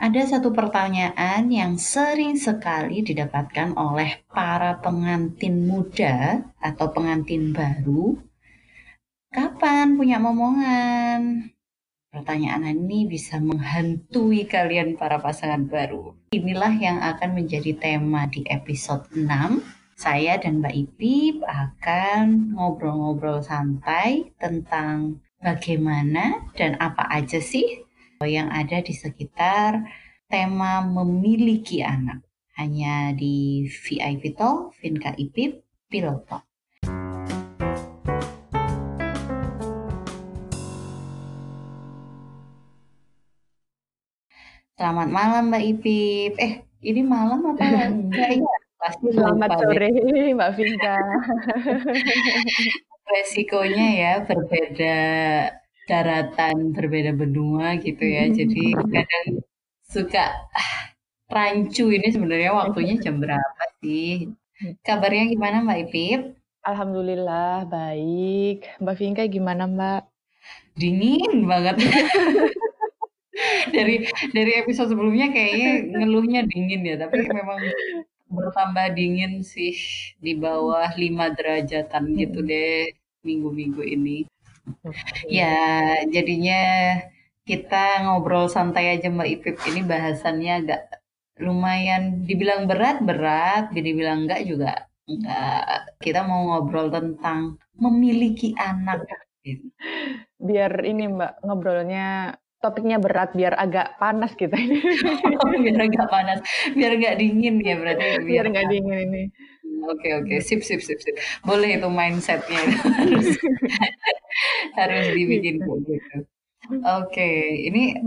Ada satu pertanyaan yang sering sekali didapatkan oleh para pengantin muda atau pengantin baru. Kapan punya momongan? Pertanyaan ini bisa menghantui kalian para pasangan baru. Inilah yang akan menjadi tema di episode 6. Saya dan Mbak Ipip akan ngobrol-ngobrol santai tentang bagaimana dan apa aja sih yang ada di sekitar tema memiliki anak. Hanya di VIP Talk, Vinka Ipip, Pilot Talk. Selamat malam Mbak Ipip. Eh, ini malam apa enggak ya? Pasti Selamat sore Mbak Vinka. Resikonya ya berbeda daratan berbeda benua gitu ya. Jadi kadang suka ah, rancu ini sebenarnya waktunya jam berapa sih? Kabarnya gimana Mbak Ipip? Alhamdulillah baik. Mbak Vinka gimana Mbak? Dingin banget. dari dari episode sebelumnya kayaknya ngeluhnya dingin ya, tapi memang bertambah dingin sih di bawah 5 derajatan gitu deh minggu-minggu ini. Ya, jadinya kita ngobrol santai aja Mbak Ipip. Ini bahasannya agak lumayan dibilang berat berat, dibilang enggak juga enggak. Kita mau ngobrol tentang memiliki anak. Biar ini Mbak ngobrolnya topiknya berat biar agak panas kita ini. oh, biar agak panas, biar nggak dingin ya berarti. Biar nggak dingin ini. Oke oke, sip sip sip sip. Boleh itu mindsetnya harus harus dibikin kayak gitu. Oke, ini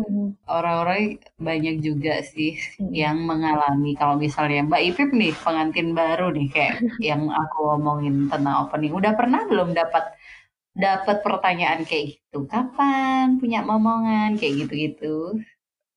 orang-orang banyak juga sih yang mengalami kalau misalnya Mbak Ipip nih pengantin baru nih kayak yang aku ngomongin tentang opening. Udah pernah belum dapat dapat pertanyaan kayak gitu, "Kapan punya momongan?" Kayak gitu-gitu?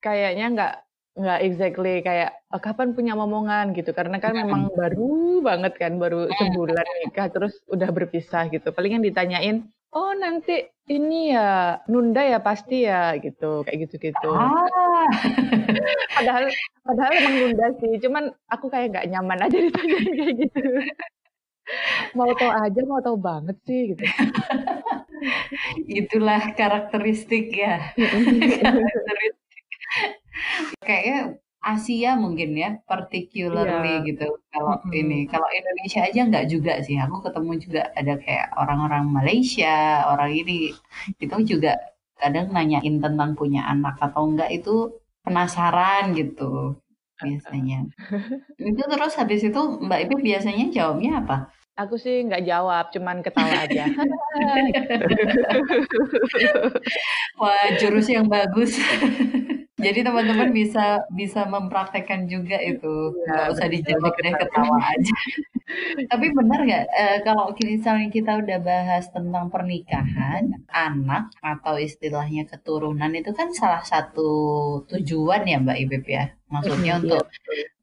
Kayaknya nggak nggak exactly kayak, oh, "Kapan punya momongan?" Gitu, karena kan memang baru banget kan, baru sebulan nikah terus udah berpisah gitu. Palingan ditanyain, "Oh, nanti ini ya, nunda ya pasti ya?" Gitu, kayak gitu-gitu. Ah. Padahal padahal emang nunda sih, cuman aku kayak nggak nyaman aja ditanyain kayak gitu. Mau tahu aja, mau tahu banget sih gitu. Itulah karakteristik ya. karakteristik. Kayaknya Asia mungkin ya, particularly yeah. gitu. Kalau mm -hmm. ini, kalau Indonesia aja nggak juga sih. Aku ketemu juga ada kayak orang-orang Malaysia, orang ini, itu juga kadang nanyain tentang punya anak atau enggak itu penasaran gitu biasanya. itu terus habis itu Mbak Ibu biasanya jawabnya apa? Aku sih nggak jawab, cuman ketawa aja. Wah, jurus yang bagus. Jadi teman-teman bisa bisa mempraktekkan juga itu, iya, nggak usah dijawab deh, ketawa aja. Tapi benar nggak, uh, kalau misalnya kita udah bahas tentang pernikahan, anak atau istilahnya keturunan itu kan salah satu tujuan ya Mbak Ibib ya? Maksudnya untuk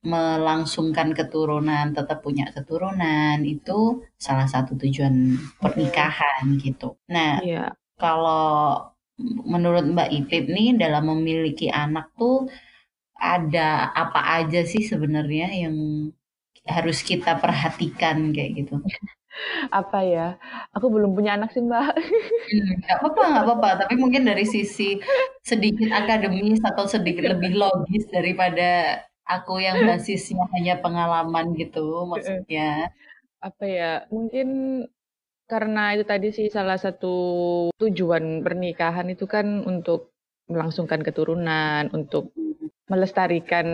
melangsungkan keturunan, tetap punya keturunan, itu salah satu tujuan pernikahan gitu. Nah, Iya. kalau menurut Mbak Ipip nih dalam memiliki anak tuh ada apa aja sih sebenarnya yang harus kita perhatikan kayak gitu? Apa ya? Aku belum punya anak sih, Mbak. Hmm, nggak apa-apa nggak apa-apa, tapi mungkin dari sisi sedikit akademis atau sedikit lebih logis daripada aku yang basisnya hanya pengalaman gitu maksudnya. Apa ya, mungkin karena itu tadi sih salah satu tujuan pernikahan itu kan untuk melangsungkan keturunan, untuk melestarikan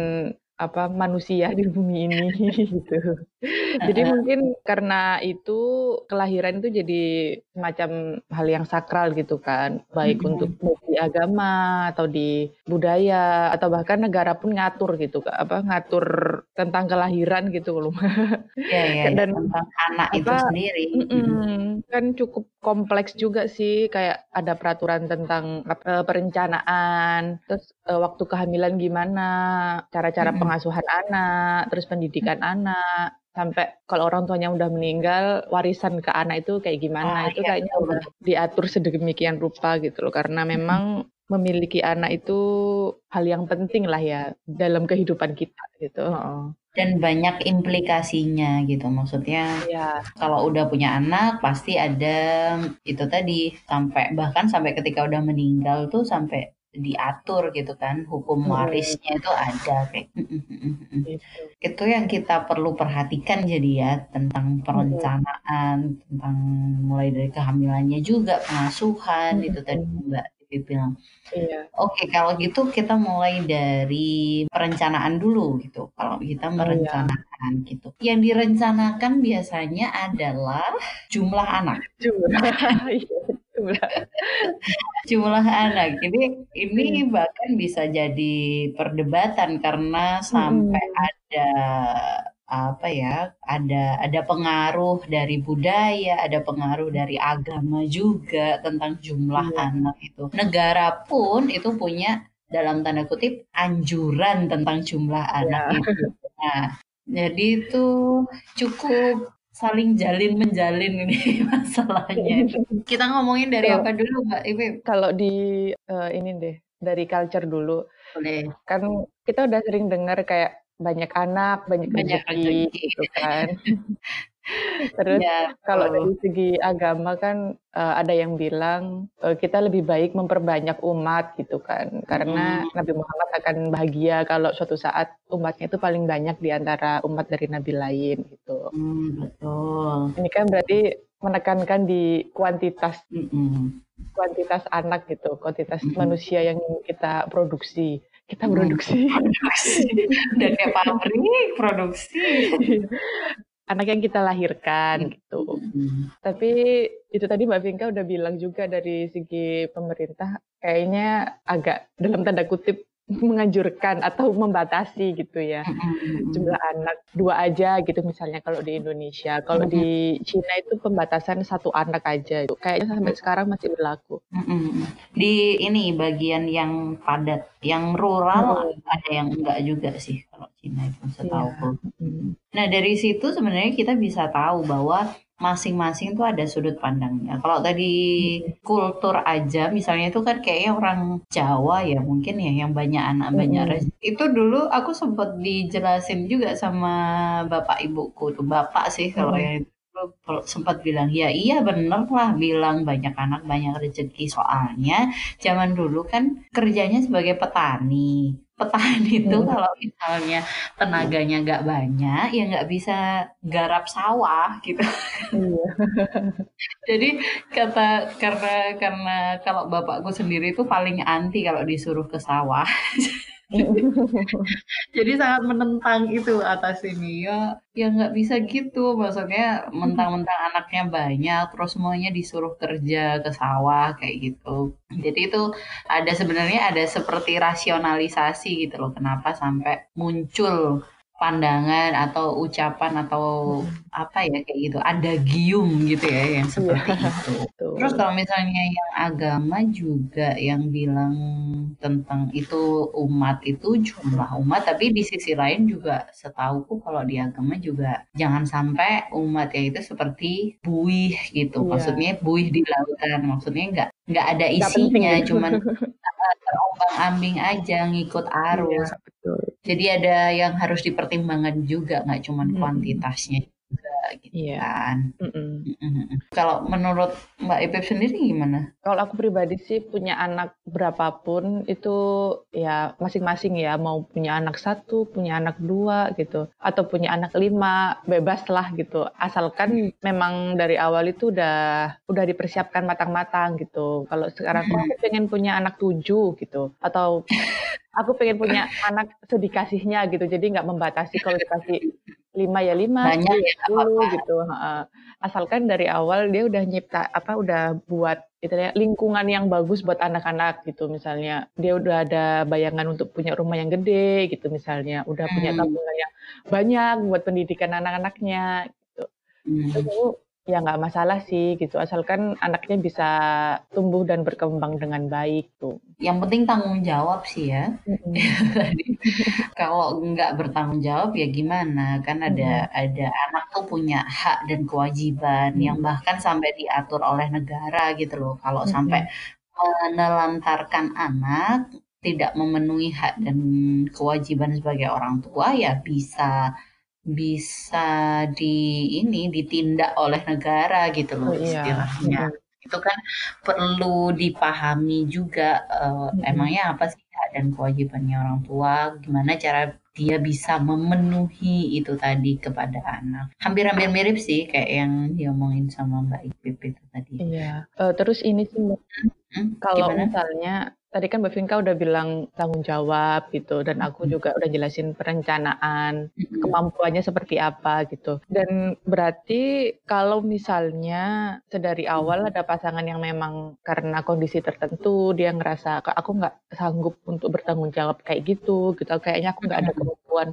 apa manusia di bumi ini gitu. Jadi mungkin karena itu kelahiran itu jadi semacam hal yang sakral gitu kan, baik hmm. untuk di agama atau di budaya atau bahkan negara pun ngatur gitu apa ngatur tentang kelahiran gitu loh. Iya iya dan tentang anak apa, itu sendiri. Mm -mm, kan cukup kompleks juga sih kayak ada peraturan tentang uh, perencanaan, terus uh, waktu kehamilan gimana, cara-cara hmm. pengasuhan anak, terus pendidikan hmm. anak, sampai kalau orang tuanya udah meninggal warisan ke anak itu kayak gimana oh, itu iya, kayaknya udah diatur sedemikian rupa gitu loh karena memang memiliki anak itu hal yang penting lah ya dalam kehidupan kita gitu. Dan banyak implikasinya gitu. Maksudnya Iya. kalau udah punya anak pasti ada itu tadi sampai bahkan sampai ketika udah meninggal tuh sampai diatur gitu kan hukum Mhm. warisnya itu ada kayak mhm mhm mhm. Gitu. Itu yang kita perlu perhatikan jadi ya tentang Mhm. perencanaan, tentang mulai dari kehamilannya juga, pengasuhan itu tadi. Mbak Ivi bilang. Iya. Oke kalau gitu kita mulai dari perencanaan dulu gitu. Kalau kita iya. merencanakan gitu. Yang direncanakan biasanya adalah jumlah anak. Jumlah, iya jumlah. Anak. Jadi ini Iya. bahkan bisa jadi perdebatan karena sampai Mhm. ada apa ya, ada ada pengaruh dari budaya, ada pengaruh dari agama juga tentang jumlah Iya. anak itu. Negara pun itu punya dalam tanda kutip anjuran tentang jumlah anak Iya. itu. Nah, jadi itu cukup saling jalin menjalin ini masalahnya. Kita ngomongin dari Kalau apa dulu Mbak Ivi? kalau di eee, ini deh, dari culture dulu. Boleh. Kan kita udah sering dengar kayak banyak anak, banyak Banyak rezeki rezeki. gitu kan. Terus Iya, kalau dari segi agama kan, eee, ada yang bilang, eee, kita lebih baik memperbanyak umat gitu kan. Karena Mhm. Nabi Muhammad akan bahagia kalau suatu saat umatnya itu paling banyak di antara umat dari nabi lain gitu. Mmm, betul. Ini kan berarti menekankan di kuantitas Mhm. kuantitas anak gitu, kuantitas Mhm. manusia yang kita produksi. Kita produksi. Produksi. Udah kayak pabrik produksi. Anak yang kita lahirkan gitu. Mhm. Tapi itu tadi Mbak Vinka udah bilang juga dari segi pemerintah kayaknya agak dalam tanda kutip menganjurkan atau membatasi gitu ya jumlah anak dua aja gitu misalnya kalau di Indonesia. Kalau di Cina itu pembatasan satu anak aja. Kayaknya sampai sekarang masih berlaku. Di ini bagian yang padat, yang rural Mhm. ada yang enggak juga sih kalau Cina itu Iya. setahuku. Mhm. Nah dari situ sebenarnya kita bisa tahu bahwa masing-masing tuh ada sudut pandangnya. Kalau tadi Mhm. kultur aja misalnya itu kan kayaknya orang Jawa ya mungkin ya yang banyak anak banyak Mhm. rezeki. Itu dulu aku sempet dijelasin juga sama bapak ibuku tuh, bapak sih kalau Mhm. yang tuh sempat bilang, "Ya iya bener lah bilang banyak anak banyak rezeki." Soalnya zaman dulu kan kerjanya sebagai petani. Petani itu Mhm. kalau misalnya tenaganya nggak banyak, ya nggak bisa garap sawah gitu. Iya. Jadi kata karena karena kalau bapakku sendiri itu paling anti kalau disuruh ke sawah. Jadi sangat menentang itu atas ini. Ya ya nggak bisa gitu, maksudnya mentang-mentang anaknya banyak, terus semuanya disuruh kerja ke sawah kayak gitu. Jadi itu ada sebenarnya ada seperti rasionalisasi gitu loh, kenapa sampai muncul pandangan atau ucapan atau apa ya kayak gitu, adagium gitu ya yang Iya, seperti itu. Terus kalau misalnya yang agama juga yang bilang tentang itu umat itu jumlah umat, tapi di sisi lain juga setahuku kalau di agama juga jangan sampai umat ya itu seperti buih gitu. Iya. Maksudnya buih di lautan, maksudnya nggak nggak ada isinya, gitu. cuman heeh, terombang-ambing aja ngikut Iya, arus. Betul. Jadi ada yang harus dipertimbangkan juga, nggak cuman Mhm. kuantitasnya gitu Iya. kan. Kalau menurut Mbak Ipip sendiri gimana? Kalau aku pribadi sih punya anak berapapun itu ya masing-masing ya, mau punya anak satu, punya anak dua gitu, atau punya anak lima, bebas lah gitu. Asalkan memang dari awal itu udah udah dipersiapkan matang-matang gitu. Kalau sekarang aku pengen punya anak tujuh gitu, atau aku pengen punya anak sedikasihnya gitu, jadi nggak membatasi kalau dikasih lima ya lima, Banyak ya ya gitu. Asalkan dari awal dia udah nyipta apa, udah buat istilahnya lingkungan yang bagus buat anak-anak gitu. Misalnya dia udah ada bayangan untuk punya rumah yang gede gitu misalnya, udah punya Mmm. tabungan yang banyak buat pendidikan anak-anaknya gitu. Itu dulu ya nggak masalah sih gitu, asalkan anaknya bisa tumbuh dan berkembang dengan baik tuh. Yang penting tanggung jawab sih ya. Mhm. Tadi kalau nggak bertanggung jawab ya gimana, kan ada Mhm. ada anak tuh punya hak dan kewajiban yang Mhm. bahkan sampai diatur oleh negara gitu loh. Kalau sampai Mhm. menelantarkan anak, tidak memenuhi hak dan kewajiban sebagai orang tua ya bisa bisa di ini ditindak oleh negara gitu loh Oh iya, istilahnya. mhm. Itu kan perlu dipahami juga uh, Mhm. emangnya apa sih hak dan kewajibannya orang tua, gimana cara dia bisa memenuhi itu tadi kepada anak. Hampir-hampir mirip sih kayak yang diomongin sama Mbak Ipip itu tadi. Iya, uh, terus ini sih Mbak, Hmm, kalau gimana? misalnya tadi kan Mbak Vinka udah bilang tanggung jawab gitu, dan aku juga udah jelasin perencanaan, kemampuannya seperti apa gitu. Dan berarti kalau misalnya sedari awal ada pasangan yang memang karena kondisi tertentu dia ngerasa aku nggak sanggup untuk bertanggung jawab kayak gitu, gitu. Kayaknya aku nggak ada kemampuan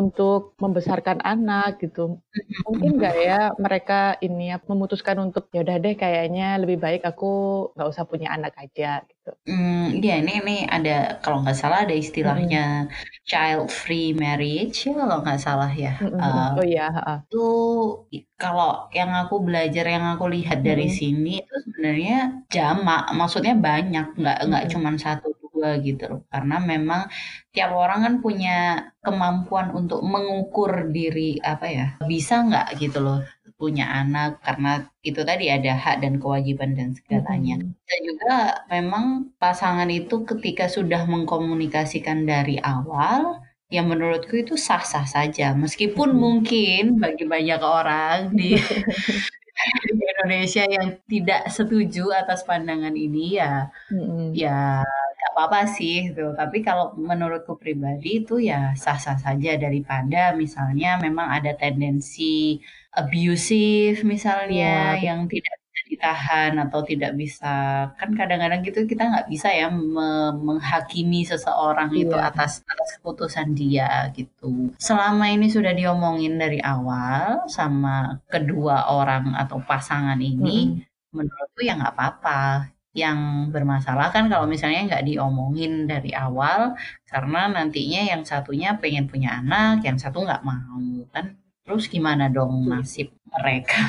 untuk membesarkan anak gitu. Mhm Mungkin nggak ya mereka ini ya memutuskan untuk ya udah deh kayaknya lebih baik aku nggak usah punya anak aja gitu. Mmm, iya ini ini ada kalau nggak salah ada istilahnya child free marriage ya kalau nggak salah ya, mhm. eee, Oh iya, itu kalau yang aku belajar, yang aku lihat dari Mhm. sini itu sebenarnya jamak, maksudnya banyak, nggak nggak Mhm. cuman 1, 2 gitu loh. Karena memang tiap orang kan punya kemampuan untuk mengukur diri, apa ya, bisa nggak gitu loh punya anak, karena itu tadi ada hak dan kewajiban dan segalanya. Dan juga memang pasangan itu ketika sudah mengkomunikasikan dari awal, ya menurutku itu sah-sah saja. Meskipun mungkin bagi banyak orang di di Indonesia yang tidak setuju atas pandangan ini ya Mhm. ya apa-apa sih gitu. Tapi kalau menurutku pribadi itu ya sah-sah saja daripada misalnya memang ada tendensi abusive misalnya bet yang tidak bisa ditahan atau tidak bisa kan kadang-kadang gitu kita nggak bisa ya me menghakimi seseorang itu Iya. atas atas keputusan dia gitu. Selama ini sudah diomongin dari awal sama kedua orang atau pasangan ini, Mhm. menurutku ya nggak apa-apa. Yang bermasalah kan kalau misalnya nggak diomongin dari awal, karena nantinya yang satunya pengen punya anak, yang satu nggak mau, kan terus gimana dong Iya. nasib mereka?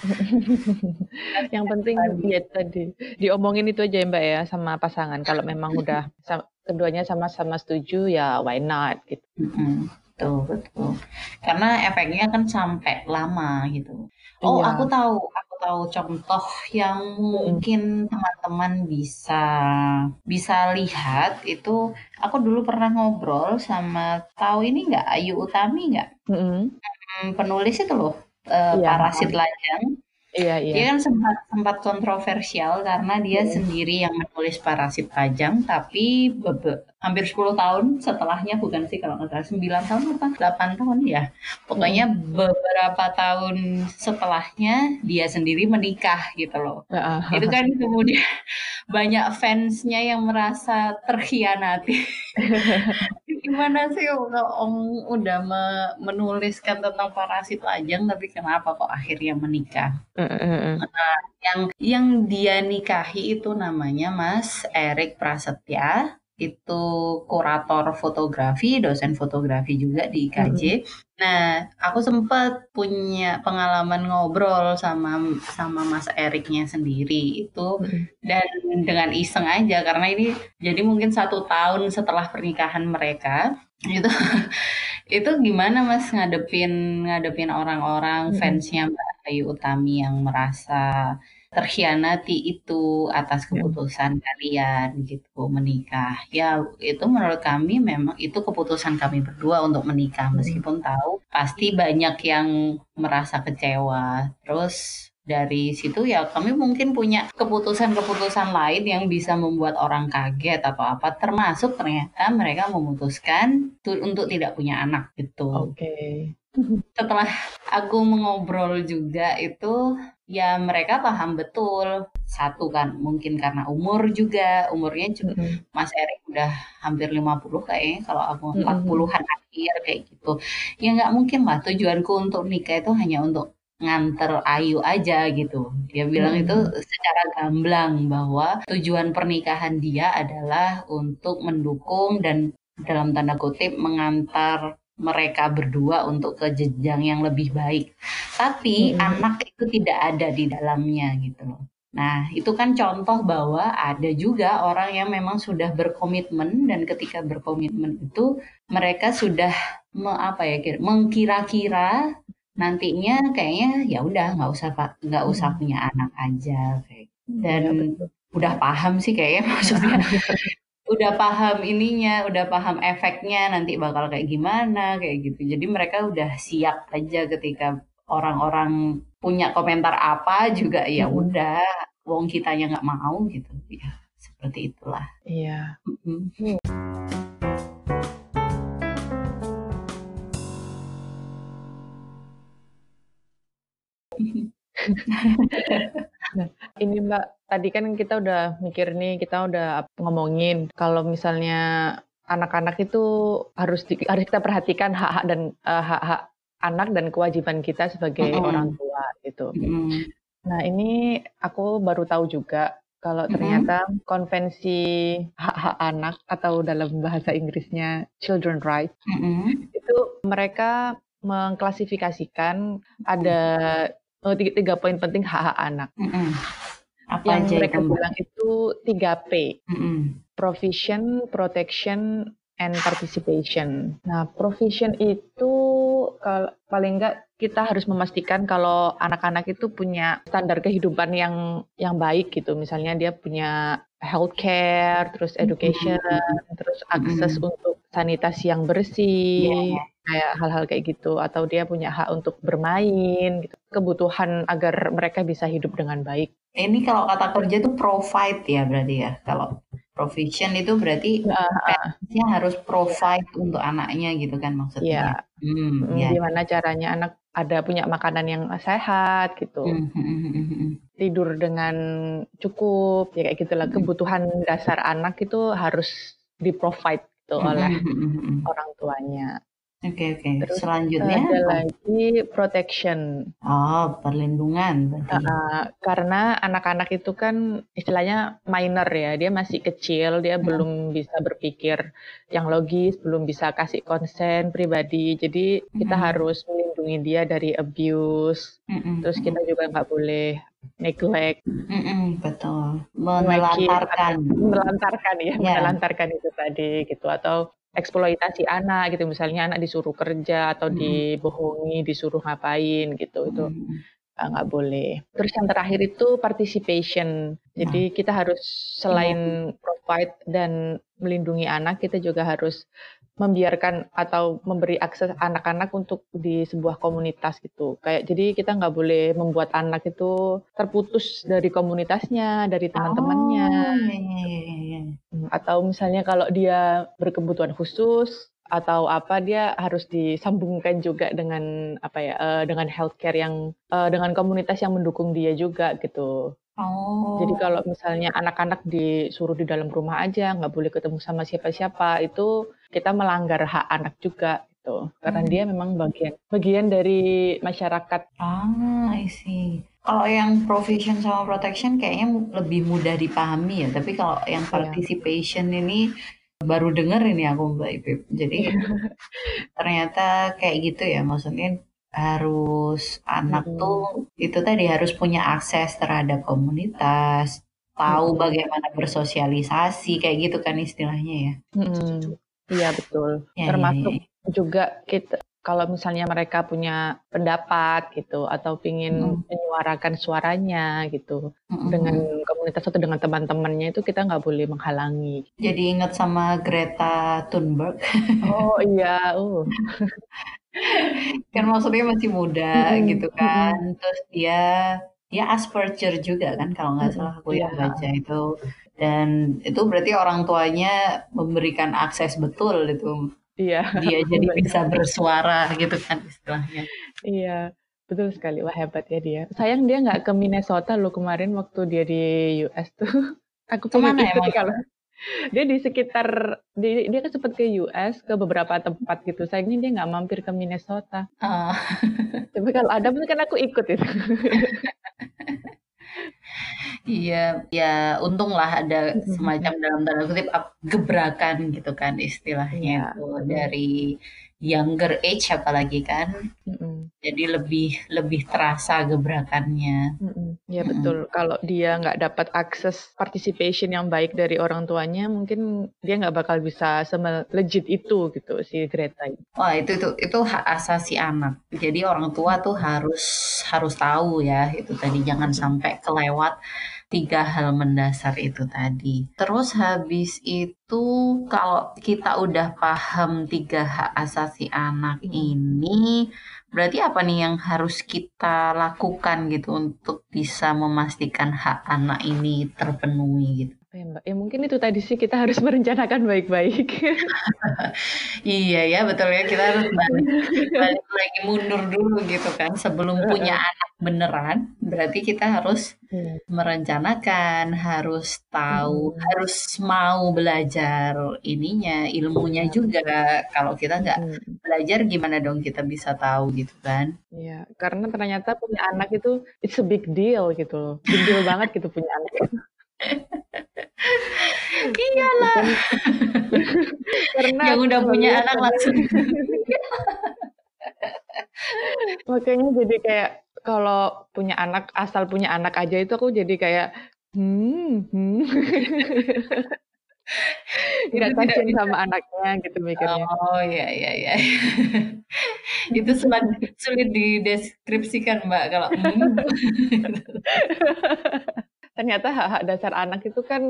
Yang penting ya tadi, diomongin itu aja ya Mbak ya sama pasangan, kalau memang udah keduanya sama-sama setuju ya why not gitu. Mhm, betul betul. Karena efeknya kan sampai lama gitu. Oh Iya. aku tahu contoh yang Mhm. mungkin teman-teman bisa bisa lihat itu, aku dulu pernah ngobrol sama tahu ini nggak, Ayu Utami nggak? Mhm. Mmm, penulis itu loh, eee, Iya, Parasit heeh. Lajang. Iya Dia iya. kan sempat sempat kontroversial karena dia Mhm. sendiri yang menulis Parasit Lajang, tapi bebe hampir 10 tahun setelahnya bukan sih kalau nggak salah 9 tahun apa 8 tahun ya, pokoknya Mhm. beberapa tahun setelahnya dia sendiri menikah gitu loh. Heeh. Itu kan kemudian banyak fans-nya yang merasa terkhianati. Gimana sih kalau Om udah me menuliskan tentang Parasit Lajang, tapi kenapa kok akhirnya menikah? Heeh heeh. Nah, yang yang dia nikahi itu namanya Mas Erik Prasetya, itu kurator fotografi, dosen fotografi juga di IKJ. Mhm. Nah, aku sempet punya pengalaman ngobrol sama sama Mas Eriknya sendiri itu Mhm. dan dengan iseng aja karena ini jadi mungkin 1 tahun setelah pernikahan mereka, itu itu gimana Mas ngadepin ngadepin orang-orang Mhm. fans-nya Mbak Ayu Utami yang merasa terkhianati itu atas Mhm. keputusan kalian gitu menikah. Ya itu menurut kami memang itu keputusan kami berdua untuk menikah, Mhm. meskipun tahu pasti banyak yang merasa kecewa. Terus dari situ ya kami mungkin punya keputusan-keputusan lain yang bisa membuat orang kaget atau apa, termasuk ternyata mereka memutuskan tu untuk tidak punya anak gitu. Oke. Setelah aku mengobrol juga itu, ya mereka paham betul. Satu kan mungkin karena umur juga, umurnya ju Mhm. Mas Erik udah hampir 50 kayaknya kalau aku Mhm empat mhm. puluhan akhir kayak gitu. Ya nggak mungkin lah tujuanku untuk nikah itu hanya untuk nganter Ayu aja gitu. Dia bilang itu Mhm. secara gamblang bahwa tujuan pernikahan dia adalah untuk mendukung dan dalam tanda kutip "mengantar" mereka berdua untuk ke jenjang yang lebih baik. Tapi Mhm. anak itu tidak ada di dalamnya gitu loh. Nah, itu kan contoh bahwa ada juga orang yang memang sudah berkomitmen dan ketika berkomitmen itu mereka sudah me, apa ya mengkira-kira nantinya kayaknya ya udah nggak usah nggak usah hmm. punya anak aja kayak gitu. dan ya, udah paham sih kayaknya maksudnya udah paham ininya, udah paham efeknya nanti bakal kayak gimana kayak gitu. Jadi mereka udah siap aja ketika orang-orang punya komentar apa juga ya hmm. udah wong kitanya nggak mau gitu ya seperti itulah iya mm-hmm. Nah, ini Mbak, tadi kan kita udah mikir nih, kita udah ngomongin kalau misalnya anak-anak itu harus di, harus kita perhatikan hak-hak dan uh, hak-hak anak dan kewajiban kita sebagai mm -hmm. orang tua gitu. Mm -hmm. Nah ini aku baru tahu juga kalau ternyata mm-hmm. konvensi hak-hak anak atau dalam bahasa Inggrisnya children rights mm-hmm. itu mereka mengklasifikasikan ada tiga, tiga poin penting hak-hak anak. Mm-hmm. Apa yang aja mereka bilang itu 3P. Mm-hmm. Provision, protection, and participation. Nah, provision itu kalau paling enggak kita harus memastikan kalau anak-anak itu punya standar kehidupan yang yang baik gitu. Misalnya dia punya healthcare, terus education, mm-hmm. terus akses mm-hmm. untuk sanitasi yang bersih, yeah. Kayak hal-hal kayak gitu. Atau dia punya hak untuk bermain, gitu. kebutuhan agar mereka bisa hidup dengan baik. Ini kalau kata kerja itu provide ya berarti ya. Kalau provision itu berarti uh, harus provide untuk anaknya gitu kan maksudnya. Iya. Hmm, ya. Gimana caranya anak ada punya makanan yang sehat gitu. Hmm, hmm, hmm, Tidur dengan cukup ya kayak gitulah kebutuhan dasar anak itu harus di provide gitu oleh orang tuanya. Oke oke. Terus Selanjutnya ada lagi protection. Oh, perlindungan Uh, karena anak-anak itu kan istilahnya minor ya, dia masih kecil, dia hmm. belum bisa berpikir yang logis, belum bisa kasih konsen pribadi. Jadi hmm. kita harus melindungi dia dari abuse. Hmm. Terus kita juga nggak boleh neglect. Mm-mm, betul. Menelantarkan. Menelantarkan ya, yeah. menelantarkan itu tadi gitu atau eksploitasi anak gitu misalnya anak disuruh kerja atau hmm. dibohongi disuruh ngapain gitu itu hmm. Nggak boleh terus yang terakhir itu participation jadi nah. kita harus selain provide dan melindungi anak kita juga harus membiarkan atau memberi akses anak-anak untuk di sebuah komunitas gitu. Kayak jadi kita nggak boleh membuat anak itu terputus dari komunitasnya, dari teman-temannya. Oh, iya, iya, iya. Hmm, atau misalnya kalau dia berkebutuhan khusus atau apa dia harus disambungkan juga dengan apa ya uh, dengan healthcare yang uh, dengan komunitas yang mendukung dia juga gitu. Oh. Jadi kalau misalnya anak-anak disuruh di dalam rumah aja, nggak boleh ketemu sama siapa-siapa, itu kita melanggar hak anak juga gitu. Karena hmm. dia memang bagian bagian dari masyarakat. Ah, I see. Kalau yang provision sama protection kayaknya lebih mudah dipahami ya. Tapi kalau yang iya. participation yeah. ini baru denger ini aku Mbak Ipip. Jadi ternyata kayak gitu ya. Maksudnya harus anak hmm. tuh itu tadi harus punya akses terhadap komunitas, tahu hmm. bagaimana bersosialisasi kayak gitu kan istilahnya ya. Hmm. Iya betul. Ya, Termasuk ya, ya. juga kita kalau misalnya mereka punya pendapat gitu atau ingin hmm. menyuarakan suaranya gitu hmm. dengan komunitas atau dengan teman-temannya itu kita nggak boleh menghalangi. Jadi ingat sama Greta Thunberg. Oh iya, uh. kan maksudnya masih muda hmm. gitu kan hmm. terus dia ya Asperger juga kan kalau nggak salah aku yang baca itu dan itu berarti orang tuanya memberikan akses betul itu iya. Dia jadi bisa bersuara gitu kan istilahnya. Iya betul sekali. Wah hebat ya dia. Sayang dia nggak ke Minnesota lo kemarin waktu dia di US tuh. Aku ke mana ya kalau dia di sekitar dia, dia kan sempat ke US ke beberapa tempat gitu. Sayangnya dia nggak mampir ke Minnesota. Oh. tapi kalau ada mungkin kan aku ikut itu Iya, ya untunglah ada semacam dalam tanda kutip gebrakan gitu kan istilahnya Iya, itu dari younger age apalagi kan. Mhm. Jadi lebih lebih terasa gebrakannya. Mhm, iya Mhm. betul. Kalau dia nggak dapat akses participation yang baik dari orang tuanya, mungkin dia nggak bakal bisa semelejit itu gitu si Greta. Wah itu itu itu hak asasi anak. Jadi orang tua tuh harus harus tahu ya itu tadi jangan sampai kelewat 3 hal mendasar itu tadi. Terus habis itu kalau kita udah paham 3 hak asasi anak ini, berarti apa nih yang harus kita lakukan gitu untuk bisa memastikan hak anak ini terpenuhi gitu? Apa ya, Mbak, ya mungkin itu tadi sih kita harus merencanakan baik-baik. Iya ya betul ya kita harus balik balik lagi mundur dulu gitu kan sebelum punya anak beneran, berarti kita harus Iya. merencanakan, harus tahu, Mhm. harus mau belajar ininya, ilmunya Iya. juga. Kalau kita nggak Mhm. belajar gimana dong kita bisa tahu gitu kan. Iya, karena ternyata punya anak itu it's a big deal gitu loh, big deal banget gitu punya anak. Iyalah. Karena Yang udah punya anak kadang langsung Makanya jadi kayak kalau punya anak, asal punya anak aja itu aku jadi kayak, "Hmm hmm." Tidak kasihan sama anaknya gitu mikirnya. Oh, ya ya ya. Itu selat sulit dideskripsikan, Mbak, kalau, "Hmm." Ternyata hak-hak dasar anak itu kan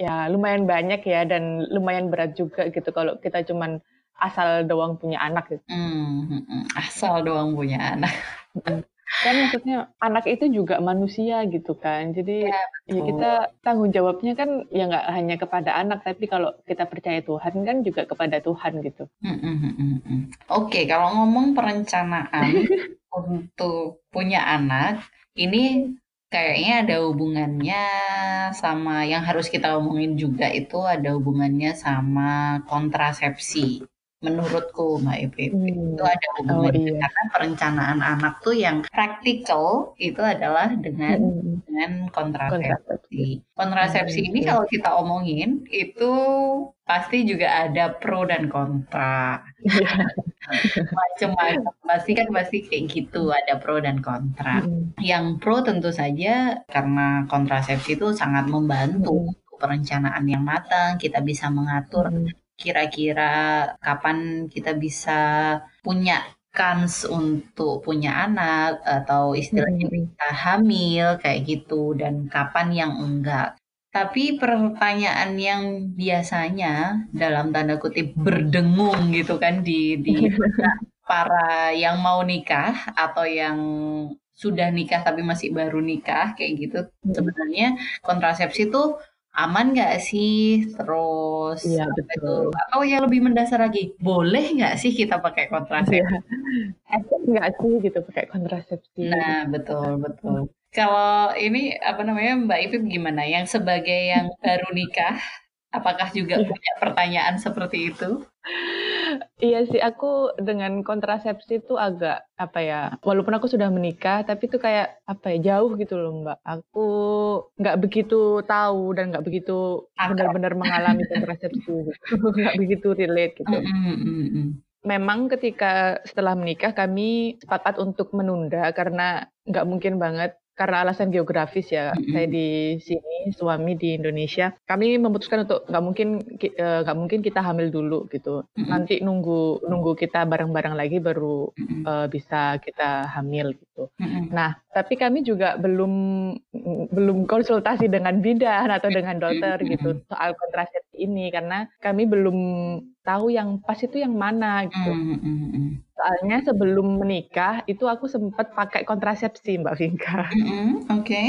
ya lumayan banyak ya dan lumayan berat juga gitu kalau kita cuman asal doang punya anak gitu. Mmm, mhm, asal doang punya anak. Mhm. Kan maksudnya anak itu juga manusia gitu kan. Jadi Iya, ya kita betul. tanggung jawabnya kan ya nggak hanya kepada anak, tapi kalau kita percaya Tuhan kan juga kepada Tuhan gitu. Mhm mhm mhm. Oke, kalau ngomong perencanaan untuk punya anak, ini kayaknya ada hubungannya sama yang harus kita omongin juga itu ada hubungannya sama kontrasepsi. Menurutku, Mbak Ipip, itu Mmm, ada oh hubungannya iya. karena perencanaan anak tuh yang praktikal itu adalah dengan mhm. dengan Kontrasepsi. kontrasepsi. Kontrasepsi Mmm, ini iya. kalau kita omongin, itu pasti juga ada pro dan kontra. Macem-macem, pasti kan pasti kayak gitu, ada pro dan kontra. Mhm. Yang pro tentu saja karena kontrasepsi itu sangat membantu untuk perencanaan yang matang, kita bisa mengatur Mhm. kira-kira kapan kita bisa punya kans untuk punya anak atau istilahnya mhm. bisa hamil kayak gitu dan kapan yang enggak. Tapi pertanyaan yang biasanya dalam tanda kutip "berdengung" gitu kan di di para yang mau nikah atau yang sudah nikah tapi masih baru nikah kayak gitu, Mhm. sebenarnya kontrasepsi tuh aman nggak sih? Terus Iya, apa itu, betul. atau yang lebih mendasar lagi, boleh nggak sih kita pakai kontrasepsi? Iya. Nggak sih gitu pakai kontrasepsi Nah, betul betul. Kalau ini, apa namanya, Mbak Ipip gimana? Yang sebagai yang baru nikah, apakah juga Iya. punya pertanyaan seperti itu? Iya sih, aku dengan kontrasepsi tuh agak, apa ya, walaupun aku sudah menikah, tapi tuh kayak, apa ya, jauh gitu loh, Mbak. Aku nggak begitu tahu dan nggak begitu benar-benar mengalami kontrasepsi gitu, nggak begitu relate gitu. Mhm mhm. Memang ketika setelah menikah kami sepakat untuk menunda karena nggak mungkin banget karena alasan geografis ya, saya di sini, suami di Indonesia. Kami memutuskan untuk nggak mungkin ki eee, nggak mungkin kita hamil dulu gitu. Nanti nunggu nunggu kita bareng-bareng lagi baru, eee, bisa kita hamil gitu. Nah, tapi kami juga belum belum konsultasi dengan bidan atau dengan dokter gitu soal kontrasepsi ini, karena kami belum tahu yang pas itu yang mana gitu. Soalnya sebelum menikah itu aku sempet pakai kontrasepsi, Mbak Vinka. Mhm, oke.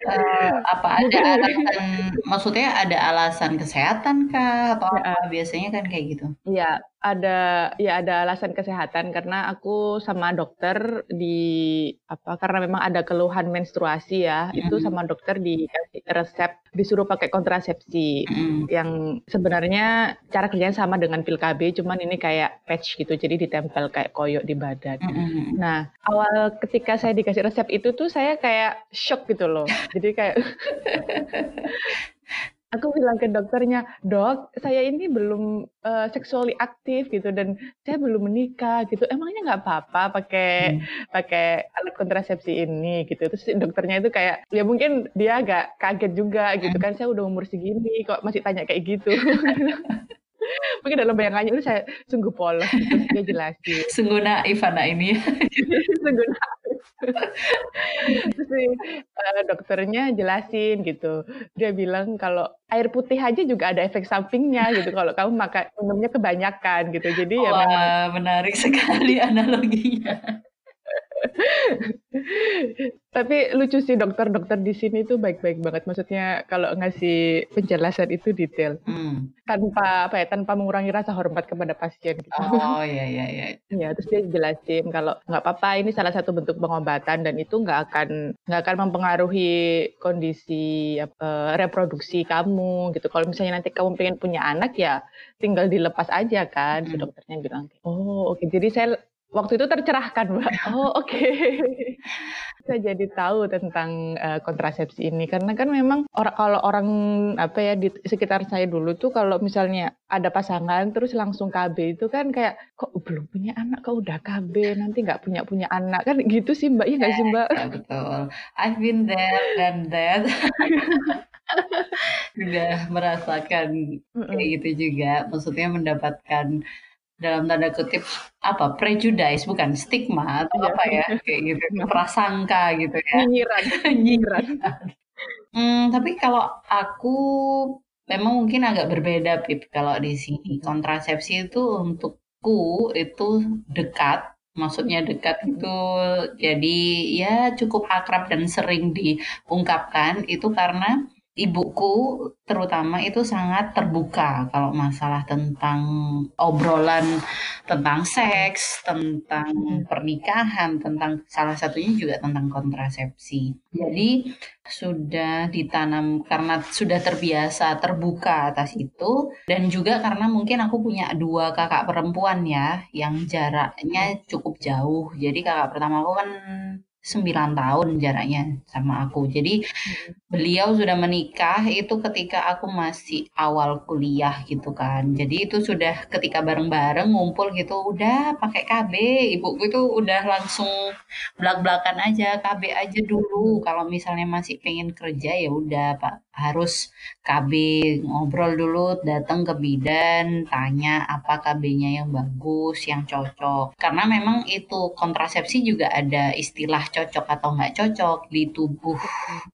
Eee, apa ada alasan maksudnya ada alasan kesehatan kah atau apa? Biasanya kan kayak gitu. Iya, ada ya ada alasan kesehatan karena aku sama dokter di apa karena memang ada keluhan menstruasi ya mm. itu sama dokter dikasih resep disuruh pakai kontrasepsi mm. yang sebenarnya cara kerjanya sama dengan pil KB cuman ini kayak patch gitu jadi ditempel kayak koyok di badan. Mm. Nah awal ketika saya dikasih resep itu tuh saya kayak shock gitu loh jadi kayak Aku bilang ke dokternya, "Dok, saya ini belum, uh, sexually aktif gitu dan saya belum menikah gitu, emangnya nggak apa-apa pakai hmm. pakai alat kontrasepsi ini?" Gitu. Terus dokternya itu kayak, ya mungkin dia agak kaget juga gitu kan, "Saya udah umur segini kok masih tanya kayak gitu." Mungkin dalam bayangannya itu saya sungguh polos, terus dia jelasin. Sungguh naif anak ini. Sungguh naif. Si, uh, dokternya jelasin gitu, dia bilang kalau air putih aja juga ada efek sampingnya gitu kalau kamu makan minumnya kebanyakan gitu. Jadi ya memang menarik sekali analoginya. Tapi lucu sih dokter-dokter di sini tuh baik-baik banget. Maksudnya kalau ngasih penjelasan itu detail, hmm. tanpa apa ya, tanpa mengurangi rasa hormat kepada pasien. Gitu. Oh iya iya iya. Ya terus dia jelasin kalau nggak apa-apa ini salah satu bentuk pengobatan dan itu nggak akan nggak akan mempengaruhi kondisi apa, reproduksi kamu gitu. Kalau misalnya nanti kamu pengen punya anak ya tinggal dilepas aja kan. Hmm. Si dokternya bilang. Oh oke. Okay. Jadi saya waktu itu tercerahkan, Mbak. Oh, oke. Okay. Saya jadi tahu tentang uh, kontrasepsi ini karena kan memang orang kalau orang apa ya di sekitar saya dulu tuh kalau misalnya ada pasangan terus langsung KB itu kan kayak kok belum punya anak kok udah KB nanti nggak punya punya anak kan gitu sih Mbak. Iya nggak sih Mbak? Ya, betul. I've been there and that. Sudah merasakan kayak gitu juga. Maksudnya mendapatkan dalam tanda kutip apa prejudice bukan stigma atau iya. apa ya kayak gitu prasangka gitu ya. Nyinyiran. Nyinyiran. Hmm, tapi kalau aku memang mungkin agak berbeda pip. Kalau di sini kontrasepsi itu untukku itu dekat maksudnya dekat itu jadi ya cukup akrab dan sering diungkapkan itu karena ibuku terutama itu sangat terbuka kalau masalah tentang obrolan tentang seks, tentang pernikahan, tentang salah satunya juga tentang kontrasepsi. Jadi sudah ditanam karena sudah terbiasa terbuka atas itu dan juga karena mungkin aku punya dua kakak perempuan ya yang jaraknya cukup jauh. Jadi kakak pertama aku kan 9 tahun jaraknya sama aku. Jadi hmm. beliau sudah menikah itu ketika aku masih awal kuliah gitu kan. Jadi itu sudah ketika bareng-bareng ngumpul gitu udah pakai KB. Ibuku itu udah langsung belak-belakan aja KB aja dulu. Kalau misalnya masih pengen kerja ya udah Pak harus KB ngobrol dulu datang ke bidan tanya apa KB-nya yang bagus yang cocok. Karena memang itu kontrasepsi juga ada istilah cocok atau nggak cocok di tubuh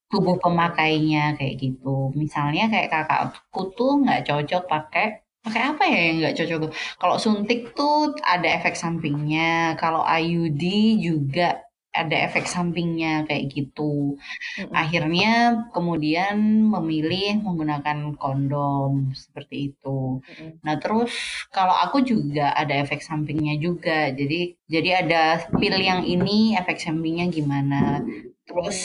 tubuh pemakainya kayak gitu. Misalnya kayak kakakku tuh nggak cocok pakai pakai apa ya yang nggak cocok? Kalau suntik tuh ada efek sampingnya kalau IUD juga ada efek sampingnya kayak gitu. Mm-hmm. Akhirnya kemudian memilih menggunakan kondom seperti itu. Mm-hmm. Nah, terus kalau aku juga ada efek sampingnya juga. Jadi jadi ada pil yang ini efek sampingnya gimana. Terus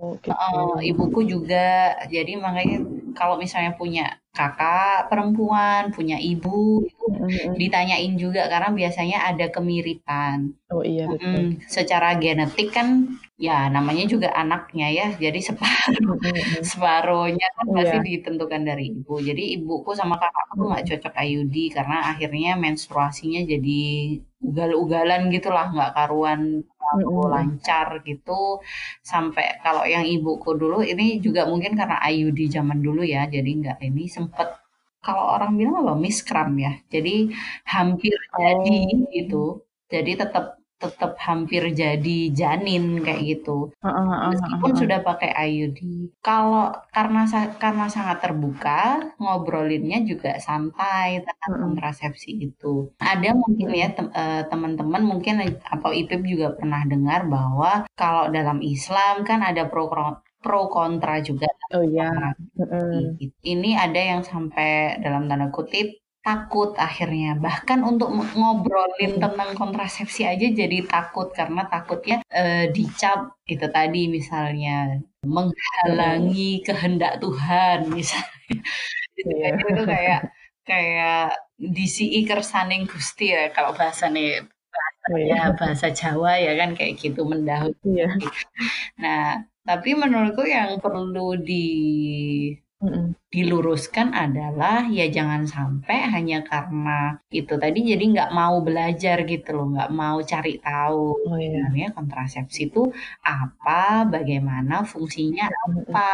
oh, gitu. uh, ibuku juga jadi makanya kalau misalnya punya kakak perempuan, punya ibu itu mm-hmm. ditanyain juga karena biasanya ada kemiripan. Oh iya betul. Mm, secara genetik kan ya namanya juga anaknya ya. Jadi separuh mm-hmm. separuhnya kan yeah. pasti ditentukan dari ibu. Jadi ibuku sama kakakku nggak mm-hmm. cocok IUD karena akhirnya menstruasinya jadi ugal-ugalan gitulah nggak karuan mm-hmm. lancar gitu sampai kalau yang ibuku dulu ini juga mungkin karena IUD zaman dulu ya jadi nggak ini sempet kalau orang bilang apa miskram ya jadi hampir oh. jadi gitu jadi tetap tetap hampir jadi janin kayak gitu meskipun sudah pakai IUD kalau karena karena sangat terbuka ngobrolinnya juga santai tentang kontrasepsi itu ada mungkin ya eh, teman-teman mungkin atau IPIP juga pernah dengar bahwa kalau dalam Islam kan ada pro pro kontra juga. Oh iya. Mm. Ini ada yang sampai dalam tanda kutip takut akhirnya. Bahkan untuk ngobrolin tentang kontrasepsi aja jadi takut karena takutnya uh, dicap itu tadi misalnya menghalangi kehendak Tuhan misalnya. Yeah. itu kayak kayak disi kersaning Gusti ya kalau bahasa nih bahasanya oh, bahasa Jawa ya kan kayak gitu mendahului. Yeah. Nah, tapi menurutku yang perlu di diluruskan adalah ya jangan sampai hanya karena itu tadi jadi nggak mau belajar gitu loh, nggak mau cari tahu Oh, iya. sebenarnya kontrasepsi itu apa, bagaimana, fungsinya apa.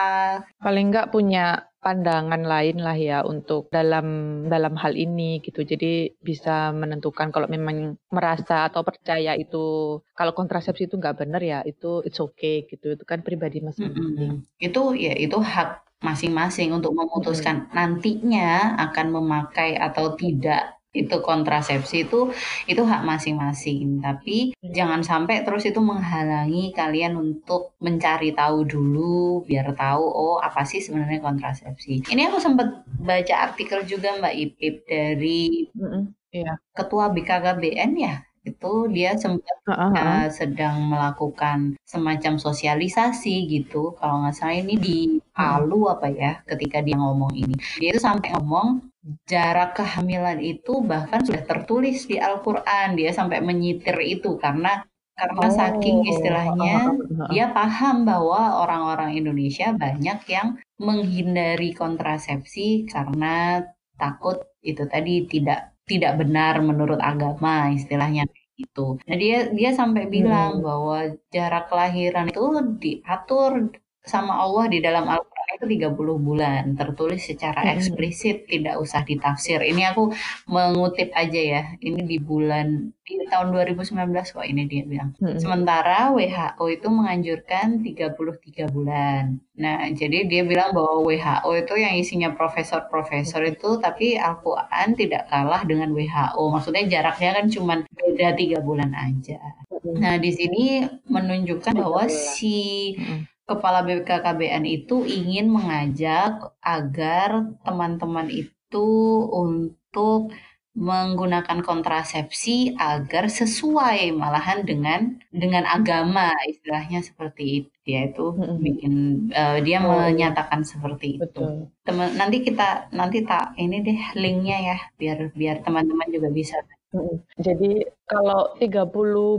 Paling nggak punya pandangan lain lah ya untuk dalam dalam hal ini gitu. Jadi bisa menentukan kalau memang merasa atau percaya itu kalau kontrasepsi itu nggak benar ya itu it's okay gitu. Itu kan pribadi masing-masing. Itu ya itu hak masing-masing untuk memutuskan hmm. nantinya akan memakai atau tidak itu kontrasepsi itu itu hak masing-masing tapi hmm. jangan sampai terus itu menghalangi kalian untuk mencari tahu dulu biar tahu oh apa sih sebenarnya kontrasepsi ini aku sempat baca artikel juga Mbak Ipip dari -hmm. yeah. ketua BKKBN ya itu dia sempat uh -huh. uh, sedang melakukan semacam sosialisasi gitu. Kalau nggak salah ini di Palu apa ya ketika dia ngomong ini. Dia itu sampai ngomong jarak kehamilan itu bahkan sudah tertulis di Al-Quran. Dia sampai menyitir itu karena karena oh. saking istilahnya dia paham bahwa orang-orang Indonesia banyak yang menghindari kontrasepsi karena takut itu tadi tidak tidak benar menurut agama istilahnya itu. Nah dia dia sampai bilang hmm. bahwa jarak kelahiran itu diatur sama Allah di dalam Al-Quran itu 30 bulan tertulis secara hmm. eksplisit tidak usah ditafsir. Ini aku mengutip aja ya ini di bulan di tahun 2019 kok ini dia bilang. Hmm. sementara WHO itu menganjurkan 33 bulan. Nah jadi dia bilang bahwa WHO itu yang isinya profesor-profesor itu tapi Al-Quran tidak kalah dengan WHO maksudnya jaraknya kan cuma beda tiga bulan aja. Nah di sini menunjukkan bahwa si Kepala BKKBN itu ingin mengajak agar teman-teman itu untuk menggunakan kontrasepsi agar sesuai malahan dengan dengan agama istilahnya seperti itu. Dia itu bikin uh, dia oh, iya. menyatakan seperti itu. Teman nanti kita nanti tak ini deh linknya ya biar biar teman-teman juga bisa jadi kalau 30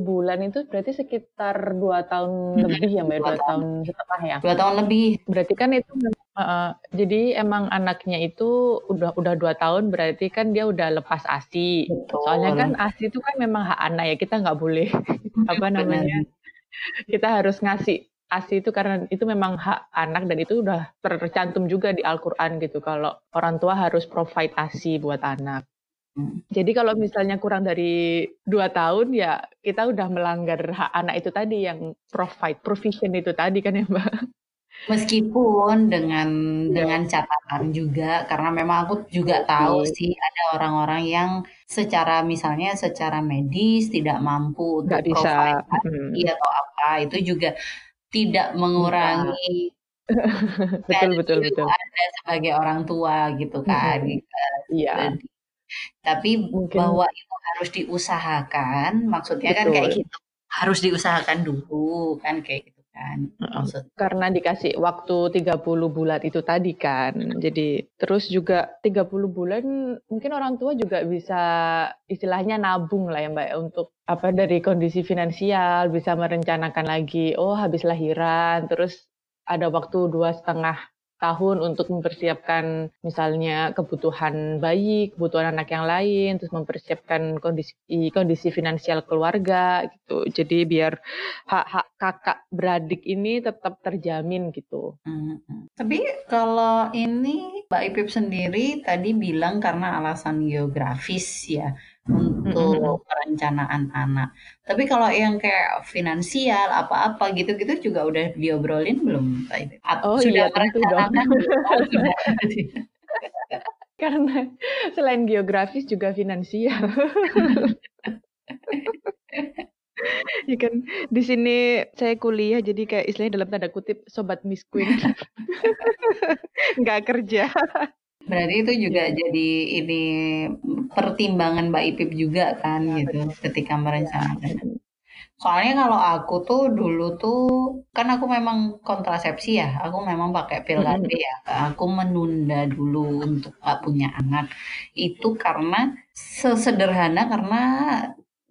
bulan itu berarti sekitar 2 tahun lebih ya, Mbak, 2 tahun. tahun setengah ya? 2 tahun lebih. Berarti kan itu uh, jadi emang anaknya itu udah udah 2 tahun berarti kan dia udah lepas ASI. Betul. Soalnya kan ASI itu kan memang hak anak ya, kita nggak boleh apa namanya, kita harus ngasih ASI itu karena itu memang hak anak dan itu udah tercantum juga di Al-Qur'an gitu kalau orang tua harus provide ASI buat anak. Hmm. Jadi kalau misalnya kurang dari dua tahun ya kita udah melanggar hak anak itu tadi yang provide provision itu tadi kan ya Mbak. Meskipun dengan ya. dengan catatan juga karena memang aku juga tahu sih ada orang-orang yang secara misalnya secara medis tidak mampu untuk bisa hmm. atau apa itu juga tidak mengurangi betul betul betul ada sebagai orang tua gitu kan. Hmm. Iya. Tapi Mungkin. bahwa itu harus diusahakan, maksudnya kan kayak gitu. Harus diusahakan dulu kan kayak gitu kan. Maksud Karena dikasih waktu 30 bulan itu tadi kan. Jadi terus juga 30 bulan mungkin orang tua juga bisa istilahnya nabung lah ya Mbak ya, untuk apa dari kondisi finansial bisa merencanakan lagi oh habis lahiran terus ada waktu dua setengah tahun untuk mempersiapkan misalnya kebutuhan bayi, kebutuhan anak yang lain, terus mempersiapkan kondisi kondisi finansial keluarga gitu. Jadi biar hak-hak kakak beradik ini tetap terjamin gitu. Hmm. Tapi kalau ini Mbak Ipip sendiri tadi bilang karena alasan geografis ya untuk perencanaan anak. Tapi kalau yang kayak finansial apa-apa gitu-gitu juga udah diobrolin belum Pak Atau Oh sudah iya tentu dong. Karena selain geografis juga finansial. Ya kan di sini saya kuliah jadi kayak istilahnya dalam tanda kutip sobat Miss Queen. Nggak kerja. Berarti itu juga Iya. jadi ini pertimbangan Mbak Ipip juga kan Iya, gitu betul. ketika Iya, merencanakan. Soalnya kalau aku tuh dulu tuh kan aku memang kontrasepsi ya, aku memang pakai pil KB ya. Aku menunda dulu untuk gak punya anak. Itu karena sesederhana karena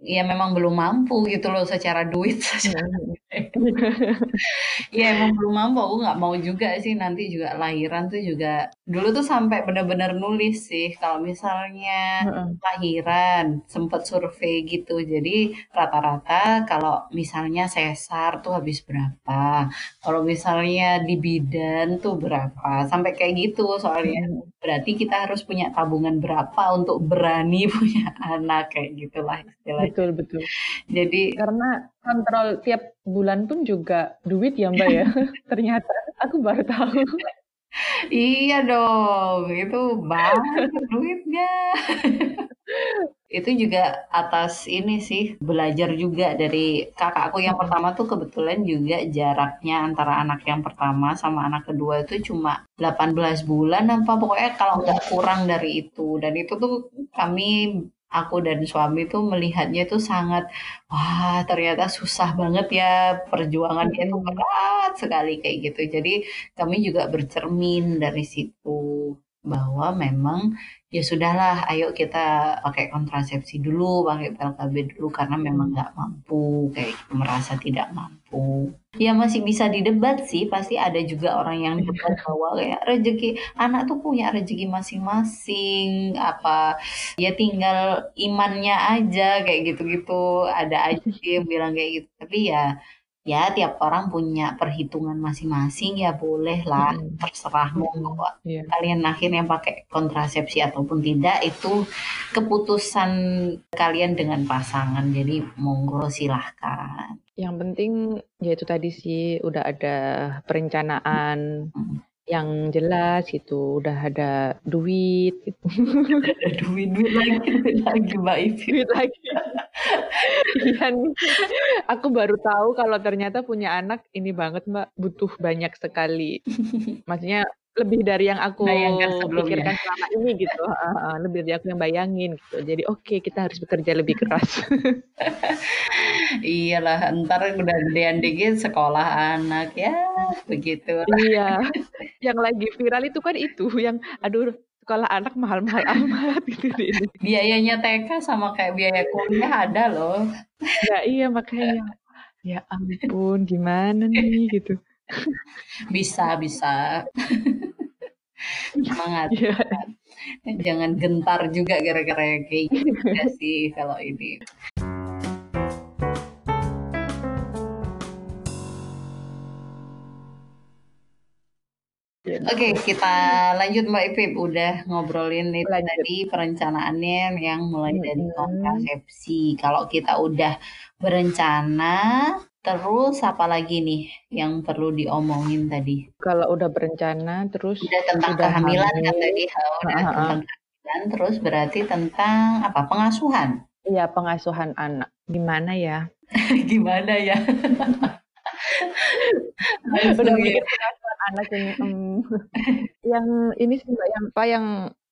ya memang belum mampu gitu loh secara duit secara mhm. Ya emang belum mampu, aku nggak mau juga sih nanti juga lahiran tuh juga dulu tuh sampai bener-bener nulis sih kalau misalnya lahiran sempet survei gitu. Jadi rata-rata kalau misalnya sesar tuh habis berapa, kalau misalnya di bidan tuh berapa, sampai kayak gitu soalnya. Berarti kita harus punya tabungan berapa untuk berani punya anak kayak gitulah istilahnya. Betul betul. Jadi Karena kontrol tiap bulan pun juga duit ya, Mbak, ya. Ternyata aku baru tahu. Iya dong, itu banyak duitnya. Itu juga atas ini sih, belajar juga dari kakakku yang Mhm. pertama tuh kebetulan juga jaraknya antara anak yang pertama sama anak kedua itu cuma 18 bulan apa pokoknya kalau nggak kurang dari itu. Dan itu tuh kami aku dan suami tuh melihatnya tuh sangat, wah ternyata susah banget ya, perjuangannya itu berat sekali kayak gitu. Jadi kami juga bercermin dari situ, bahwa memang ya sudahlah ayo kita pakai kontrasepsi dulu, pakai pil KB dulu karena memang nggak mampu, kayak gitu, merasa tidak mampu. Ya masih bisa didebat sih, pasti ada juga orang yang debat Iya. bahwa kayak rezeki anak tuh punya rezeki masing-masing, apa, ya tinggal imannya aja kayak gitu-gitu, ada aja sih yang bilang kayak gitu. Tapi ya ya tiap orang punya perhitungan masing-masing, ya bolehlah, Mhm. terserah monggo Mhm. Iya. kalian akhirnya pakai kontrasepsi ataupun tidak, itu keputusan kalian dengan pasangan. Jadi monggo silahkan. Yang penting ya itu tadi sih, udah ada perencanaan Mhm. Yang jelas gitu, udah ada duit gitu. Ada duit, duit lagi duit lagi Mbak Ipip. Duit lagi. Iya nih, aku baru tahu kalau ternyata punya anak ini banget, Mbak, butuh banyak sekali. Maksudnya lebih dari yang aku Bayangkan pikirkan selama ini gitu, heeh, lebih dari aku yang bayangin gitu. Jadi oke, kita harus bekerja lebih keras. Iyalah, entar udah gedean dikit sekolah anak, ya begitulah. Iya, yang lagi viral itu kan itu, yang aduh sekolah anak mahal-mahal amat gitu di ini. Biayanya TK sama kayak biaya kuliah ada loh. Nah iya makanya, ya ampun gimana nih gitu. Bisa bisa. Semangat semangat. Jangan gentar juga gara-gara kayak gitu sih kalau ini. Iya. Oke, kita lanjut Mbak Ipip, udah ngobrolin itu Lanjut. tadi perencanaannya yang mulai dari kontrasepsi. Kalau kita udah berencana, terus apa lagi nih yang perlu diomongin tadi? Kalau udah berencana terus Udah tentang udah kehamilan kan hamil tadi, heeh, udah heeh heeh. tentang kehamilan, terus berarti tentang apa, pengasuhan? Iya, pengasuhan anak. Gimana ya? Gimana ya? Udah ya. mikir anak ini, mmm, yang ini sih Mbak, yang apa, yang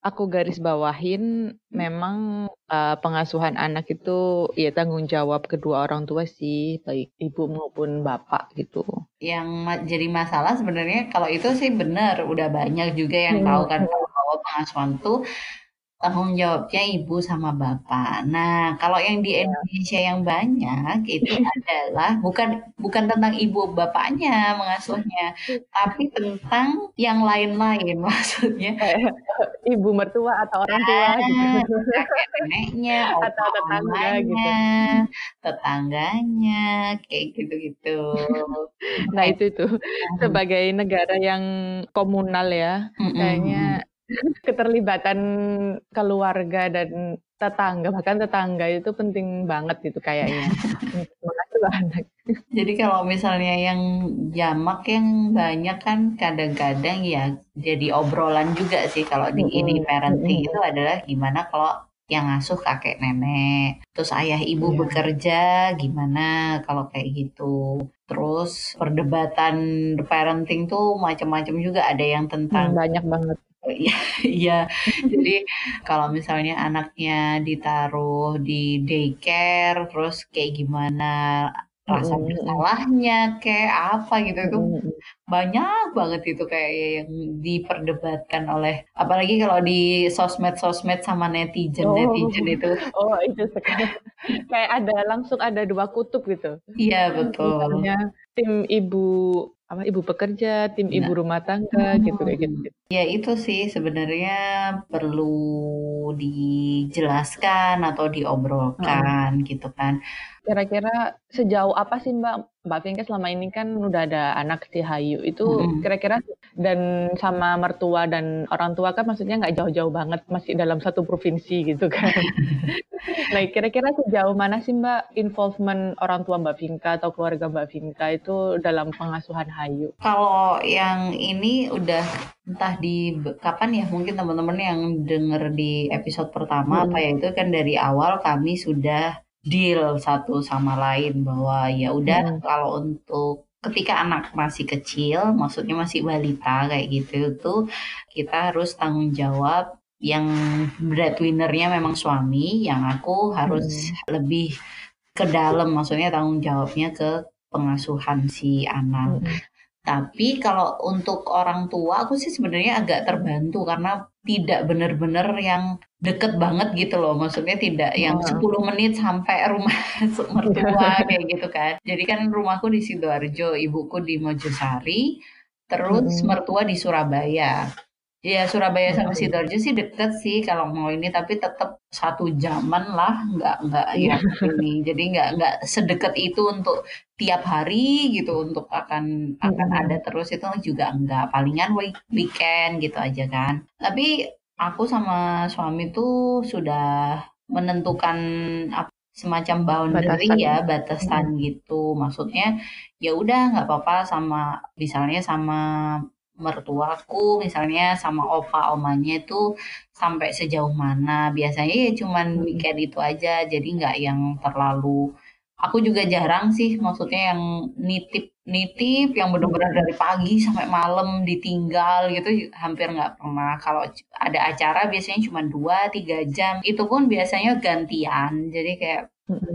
aku garis bawahin memang, eee, pengasuhan anak itu ya tanggung jawab kedua orang tua sih, baik ibu maupun bapak gitu. Yang ma jadi masalah sebenarnya kalau itu sih bener, udah banyak juga yang Mhm tahu kan mhm. kalau bahwa pengasuhan tuh tanggung jawabnya ibu sama bapak. Nah, kalau yang di Iya. Indonesia yang banyak itu adalah bukan bukan tentang ibu bapaknya mengasuhnya, tapi tentang yang lain-lain. Maksudnya ibu mertua atau orang tua gitu. Nah, kakek neneknya, Atau tetangga gitu. tetangganya, kayak gitu-gitu. Nah itu itu, mhm. sebagai negara yang komunal ya, Mhm mhm. kayaknya keterlibatan keluarga dan tetangga, bahkan tetangga itu penting banget gitu kayaknya untuk mengasuh anak. Jadi kalau misalnya yang jamak yang banyak kan kadang-kadang ya jadi obrolan juga sih kalau di ini parenting itu adalah gimana kalau yang ngasuh kakek nenek, terus ayah ibu Iya. bekerja gimana kalau kayak gitu. Terus perdebatan parenting tuh macam-macam juga, ada yang tentang banyak banget. Iya iya. Jadi kalau misalnya anaknya ditaruh di daycare, terus kayak gimana rasa Mhm mhm. bersalahnya kek, apa gitu, itu Mhm mhm. banyak banget itu kayak yang diperdebatkan oleh apalagi kalau di sosmed-sosmed sama Oh netizen-netizen itu. oh itu sekarang kayak ada langsung ada 2 kutub gitu. Iya betul. Misalnya tim ibu apa, ibu pekerja, tim Iya. ibu rumah tangga gitu, kayak gitu gitu. Ya itu sih sebenarnya perlu dijelaskan atau diobrolkan gitu kan. Kira-kira sejauh apa sih Mbak Mbak selama ini kan udah ada anak si Hayu, itu Mhm. kira-kira dan sama mertua dan orang tua kan maksudnya nggak jauh-jauh banget, masih dalam satu provinsi gitu kan. Nah kira-kira sejauh mana sih Mbak involvement orang tua Mbak Vika atau keluarga Mbak Vika itu dalam pengasuhan Hayu? Kalau yang ini udah entah di kapan ya, mungkin teman-teman yang denger di episode pertama apa Mhm. ya, itu kan dari awal kami sudah deal satu sama lain bahwa ya udah Mhm. kalau untuk ketika anak masih kecil, maksudnya masih balita kayak gitu tuh, kita harus tanggung jawab yang breadwinner-nya memang suami, yang aku harus Mhm. lebih ke dalam, maksudnya tanggung jawabnya ke pengasuhan si anak. Mhm. Tapi kalau untuk orang tua aku sih sebenarnya agak terbantu karena tidak bener-bener yang deket banget gitu loh, maksudnya tidak yang heeh. 10 menit sampai rumah mertua kayak gitu kan. Jadi kan rumahku di Sidoarjo, ibuku di Mojosari, terus Mhm. mertua di Surabaya. Ya Surabaya sama Oke. Sidoarjo sih deket sih kalau mau ini, tapi tetep 1 jam-an lah, nggak nggak Iya. yang ini. Jadi nggak nggak sedekat itu untuk tiap hari gitu, untuk akan akan ada terus itu juga enggak, palingan week weekend gitu aja kan. Tapi aku sama suami tuh sudah menentukan ap semacam boundary Batasan. ya, batasan gitu. Maksudnya, ya udah nggak apa-apa sama misalnya sama mertuaku, misalnya sama opa omanya itu sampai sejauh mana. Biasanya ya cuman weekend itu aja, jadi nggak yang terlalu aku juga jarang sih maksudnya yang nitip nitip yang bener-bener Mhm. dari pagi sampai malam ditinggal gitu hampir nggak pernah. Kalau ada acara biasanya cuman 2, 3 jam, itu pun biasanya gantian. Jadi kayak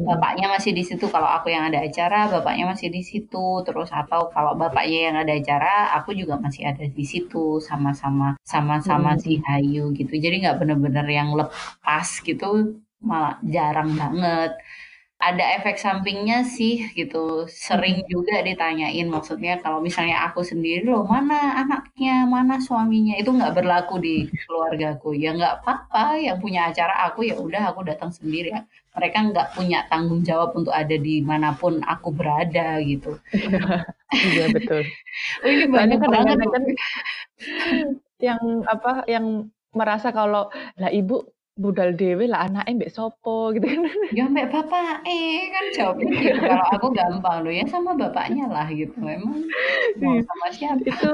bapaknya masih di situ kalau aku yang ada acara, bapaknya masih di situ, terus atau kalau bapaknya yang ada acara, aku juga masih ada di situ, sama-sama sama-sama Mhm si. Hayu gitu. Jadi nggak bener-bener yang lepas gitu, malah jarang banget. Ada efek sampingnya sih gitu, sering Mhm. juga ditanyain maksudnya kalau misalnya aku sendiri, "Loh mana anaknya, mana suaminya?" Itu nggak berlaku di keluargaku. Ya nggak papa, yang punya acara aku, ya udah aku datang sendiri ya. Mereka nggak punya tanggung jawab untuk ada di mana pun aku berada gitu. Iya betul. Oh ini banyak banget kan yang apa, yang merasa kalau, "Lah ibu budal dhewe lah anake mbek sapa?" Gitu kan. Ya mbek bapake, kan jawabnya gitu. Kalau aku gampang, "Loh ya sama bapaknya lah," gitu. Emang mau Iya, sama siapa? itu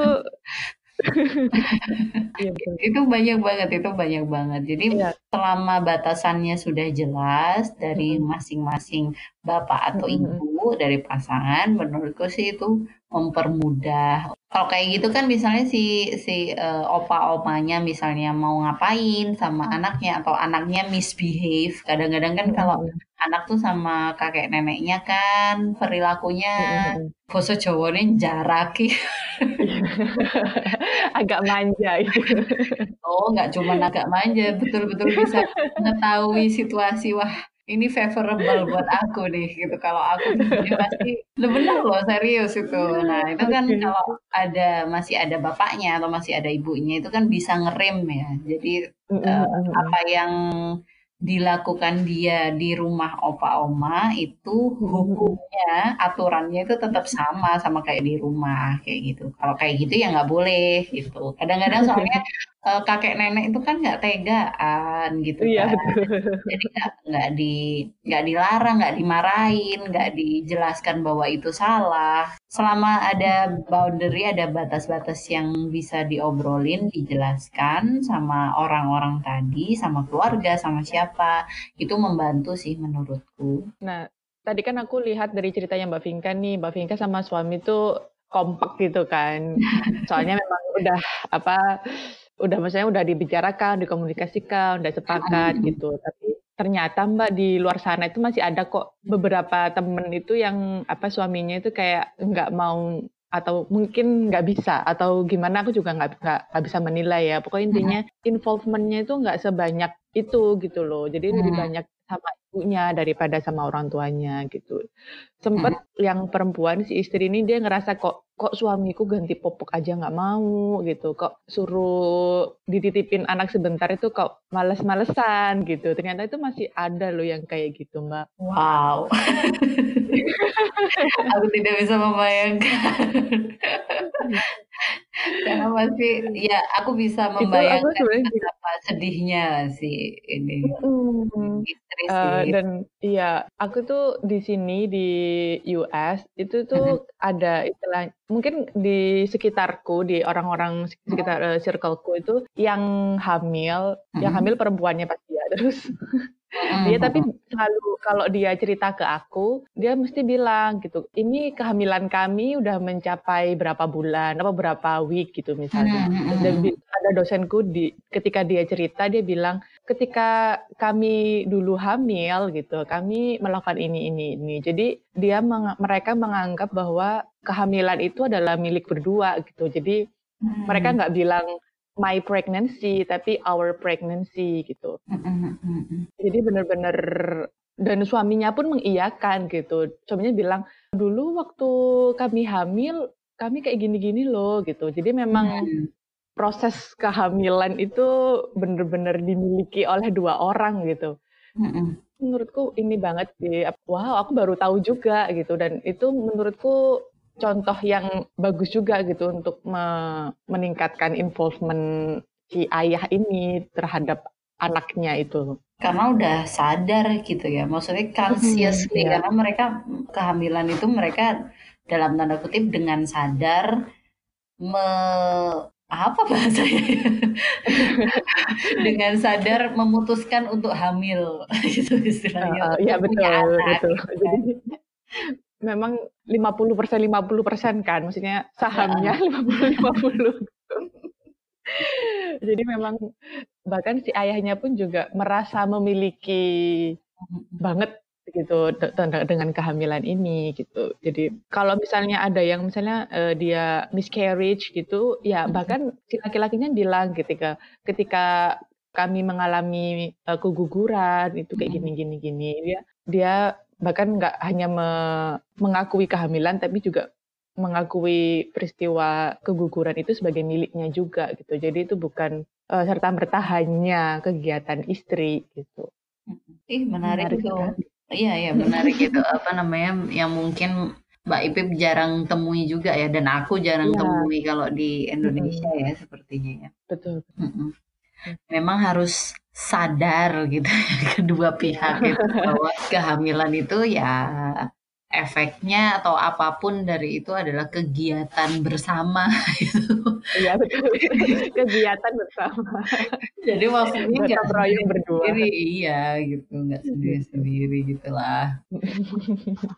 iya. Itu banyak banget itu banyak banget. Jadi Iya. selama batasannya sudah jelas dari masing-masing bapak atau ibu, dari pasangan, menurutku sih itu mempermudah. Kalau kayak gitu kan misalnya si si, eee, opa-opanya misalnya mau ngapain sama anaknya atau anaknya misbehave, kadang-kadang kan kalau mhm. anak tuh sama kakek neneknya kan perilakunya Mhm mhm. basa Jawane njaraki. Agak manja itu. Oh, nggak cuman agak manja, betul-betul bisa mengetahui situasi, wah ini favorable buat aku nih gitu. Kalau aku begini pasti loh bener loh, serius itu. Nah itu kan kalau Oke. ada masih ada bapaknya atau masih ada ibunya itu kan bisa ngerem ya. Jadi, Mhm eee, mhm apa yang dilakukan dia di rumah opa, oma, itu hukumnya, aturannya itu tetap sama, sama kayak di rumah, kayak gitu. Kalau kayak gitu ya nggak boleh gitu. Kadang-kadang soalnya, eee, kakek nenek itu kan nggak tegaan gitu Iya kan. betul. Jadi nggak di nggak dilarang, nggak dimarahin, nggak dijelaskan bahwa itu salah. Selama ada boundary, ada batas-batas yang bisa diobrolin, dijelaskan sama orang-orang tadi, sama keluarga, sama siapa, itu membantu sih menurutku. Nah, tadi kan aku lihat dari ceritanya Mbak Vika nih, Mbak Vika sama suami tuh kompak gitu kan. Soalnya memang udah apa udah maksudnya udah dibicarakan, dikomunikasikan, udah sepakat gitu. Tapi ternyata Mbak di luar sana itu masih ada kok beberapa temen itu yang apa suaminya itu kayak nggak mau atau mungkin nggak bisa atau gimana aku juga nggak nggak bisa menilai ya. Pokoknya intinya involvementnya itu nggak sebanyak itu gitu loh. Jadi lebih banyak sama ibunya daripada sama orang tuanya gitu. Sempet hmm. yang perempuan si istri ini dia ngerasa kok kok suamiku ganti popok aja nggak mau gitu. Kok suruh dititipin anak sebentar itu kok males-malesan gitu. Ternyata itu masih ada loh yang kayak gitu, Mbak. Wow. Aku tidak bisa membayangkan. Karena masih ya aku bisa membayangkan betapa sedihnya sih ini. Istri uh, dan iya aku tuh di sini di US itu tuh ada istilah mungkin di sekitarku di orang-orang sekitar uh, circleku itu yang hamil yang hamil perempuannya pasti ya terus dia tapi selalu kalau dia cerita ke aku, dia mesti bilang gitu, "Ini kehamilan kami udah mencapai berapa bulan, apa berapa week," gitu misalnya. Dan ada dosenku di ketika dia cerita dia bilang, "Ketika kami dulu hamil gitu, kami melakukan ini ini ini." Jadi dia meng mereka menganggap bahwa kehamilan itu adalah milik berdua gitu. Jadi mereka nggak bilang my pregnancy tapi our pregnancy gitu. Jadi benar-benar dan suaminya pun mengiyakan gitu. Suaminya bilang dulu waktu kami hamil kami kayak gini-gini loh gitu. Jadi memang proses kehamilan itu benar-benar dimiliki oleh dua orang gitu. Menurutku ini banget sih. Wow, aku baru tahu juga gitu dan itu menurutku contoh yang bagus juga gitu untuk me meningkatkan involvement si ayah ini terhadap anaknya itu. Karena udah sadar gitu ya, maksudnya consciously hmm, karena mereka kehamilan itu mereka dalam tanda kutip dengan sadar me apa bahasanya dengan sadar memutuskan untuk hamil gitu istilahnya. Uh, ya betul anak, betul. Gitu. Jadi memang 50 persen 50 persen kan, maksudnya sahamnya lima puluh lima puluh. Jadi memang bahkan si ayahnya pun juga merasa memiliki banget gitu dengan kehamilan ini gitu. Jadi kalau misalnya ada yang misalnya uh, dia miscarriage gitu, ya bahkan si laki-lakinya bilang ketika ketika kami mengalami uh, keguguran itu kayak gini gini gini dia dia bahkan nggak hanya me mengakui kehamilan tapi juga mengakui peristiwa keguguran itu sebagai miliknya juga gitu. Jadi itu bukan uh, serta merta hanya kegiatan istri gitu. Ih menarik, menarik tuh. Iya iya menarik itu apa namanya yang mungkin Mbak Ipip jarang temui juga ya dan aku jarang ya. temui kalau di Indonesia hmm. ya sepertinya ya. Betul. betul memang harus sadar gitu kedua pihak itu bahwa kehamilan itu ya efeknya atau apa pun dari itu adalah kegiatan bersama gitu. Iya betul. kegiatan bersama. Jadi maksudnya nggak sendiri berdua. Sendiri, iya gitu, nggak sendiri sendiri gitulah.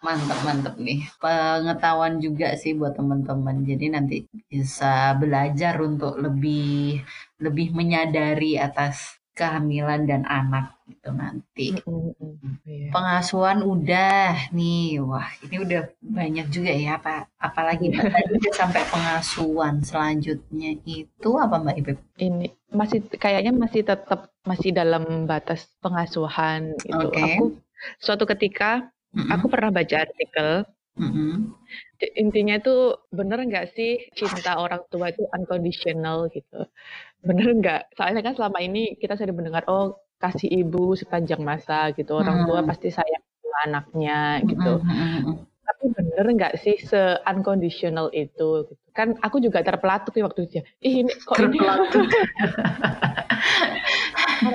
mantap mantap nih. Pengetahuan juga sih buat teman-teman. Jadi nanti bisa belajar untuk lebih lebih menyadari atas kehamilan dan anak gitu nanti. Mm-hmm. Pengasuhan udah nih, wah ini udah banyak juga ya apa apalagi tadi sampai pengasuhan selanjutnya itu apa Mbak Ibu? Ini masih kayaknya masih tetap masih dalam batas pengasuhan gitu. Okay. Aku suatu ketika mm-hmm. aku pernah baca artikel Mm-hmm. Intinya itu bener nggak sih cinta orang tua itu unconditional gitu? Bener nggak? Soalnya kan selama ini kita sering mendengar oh kasih ibu sepanjang masa gitu, orang tua pasti sayang sama anaknya gitu. Mm-hmm. Tapi bener nggak sih se unconditional itu? Gitu. Kan aku juga terpelatuk waktu itu. Ih ini kok ini?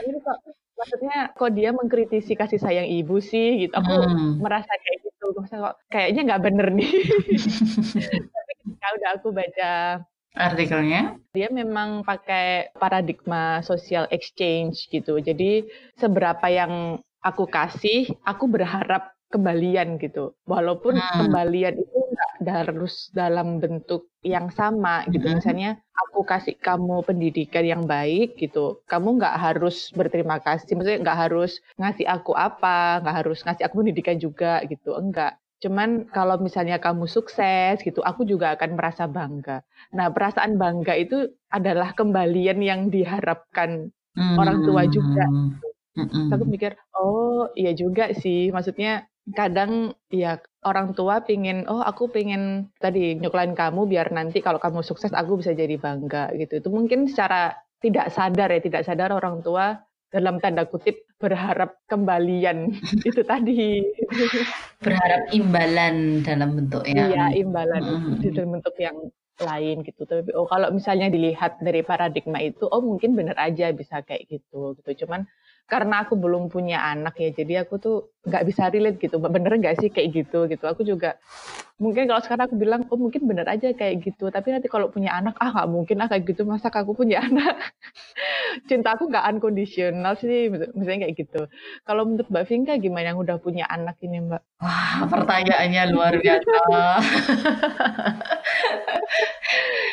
ini kok maksudnya kok dia mengkritisi kasih sayang ibu sih gitu. Aku hmm. merasa kayak gitu. Maksudnya kok kayaknya nggak bener nih. Tapi ketika udah aku baca artikelnya, dia memang pakai paradigma social exchange gitu. Jadi seberapa yang aku kasih, aku berharap kembalian gitu. Walaupun hmm. kembalian itu nggak harus dalam bentuk yang sama gitu. Mhm. Misalnya aku kasih kamu pendidikan yang baik gitu, kamu nggak harus berterima kasih, maksudnya nggak harus ngasih aku apa, nggak harus ngasih aku pendidikan juga gitu, enggak. Cuman kalau misalnya kamu sukses gitu, aku juga akan merasa bangga. Nah, perasaan bangga itu adalah kembalian yang diharapkan orang tua juga. Mhm. Aku mikir, oh iya juga sih, maksudnya kadang ya orang tua pingin, oh aku pengen tadi nyuklain kamu biar nanti kalau kamu sukses aku bisa jadi bangga gitu. Itu mungkin secara tidak sadar ya, tidak sadar orang tua dalam tanda kutip berharap kembalian itu tadi. Berharap imbalan dalam bentuk yang Iya, imbalan mhm. dalam bentuk yang lain gitu. Tapi oh kalau misalnya dilihat dari paradigma itu, oh mungkin bener aja bisa kayak gitu gitu. Cuman karena aku belum punya anak ya, jadi aku tuh nggak bisa relate gitu. Bener nggak sih kayak gitu gitu. Aku juga mungkin kalau sekarang aku bilang, oh mungkin bener aja kayak gitu. Tapi nanti kalau punya anak, ah nggak mungkin ah kayak gitu. Masa aku punya anak? Cinta aku nggak unconditional sih, misalnya kayak gitu. Kalau menurut Mbak Vinka gimana yang udah punya anak ini Mbak? Wah, pertanyaannya luar biasa.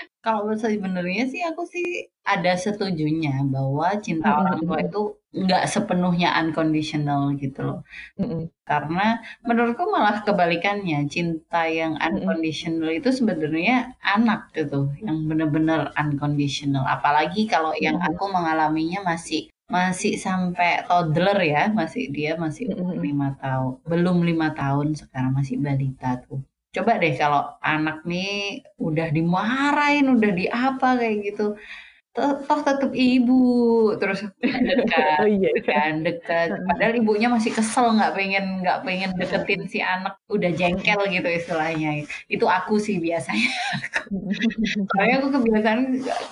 Kalau sebenarnya sih aku sih ada setujunya bahwa cinta Mhm orang tua itu nggak sepenuhnya unconditional gitu loh. Mhm. Karena menurutku malah kebalikannya, cinta yang unconditional itu sebenarnya anak gitu, yang benar-benar unconditional. Apalagi kalau yang aku mengalaminya masih masih sampai toddler ya, masih dia masih. 5 tahun, belum 5 tahun sekarang masih balita tuh. Coba deh kalau anak nih udah dimarahin, udah di apa kayak gitu, toh toh tetep ibu, terus dekat Oh iya iya. kan, dekat. Padahal ibunya masih kesel nggak pengen nggak pengen deketin si anak, udah jengkel gitu istilahnya. Itu aku sih biasanya. Soalnya aku kebiasaan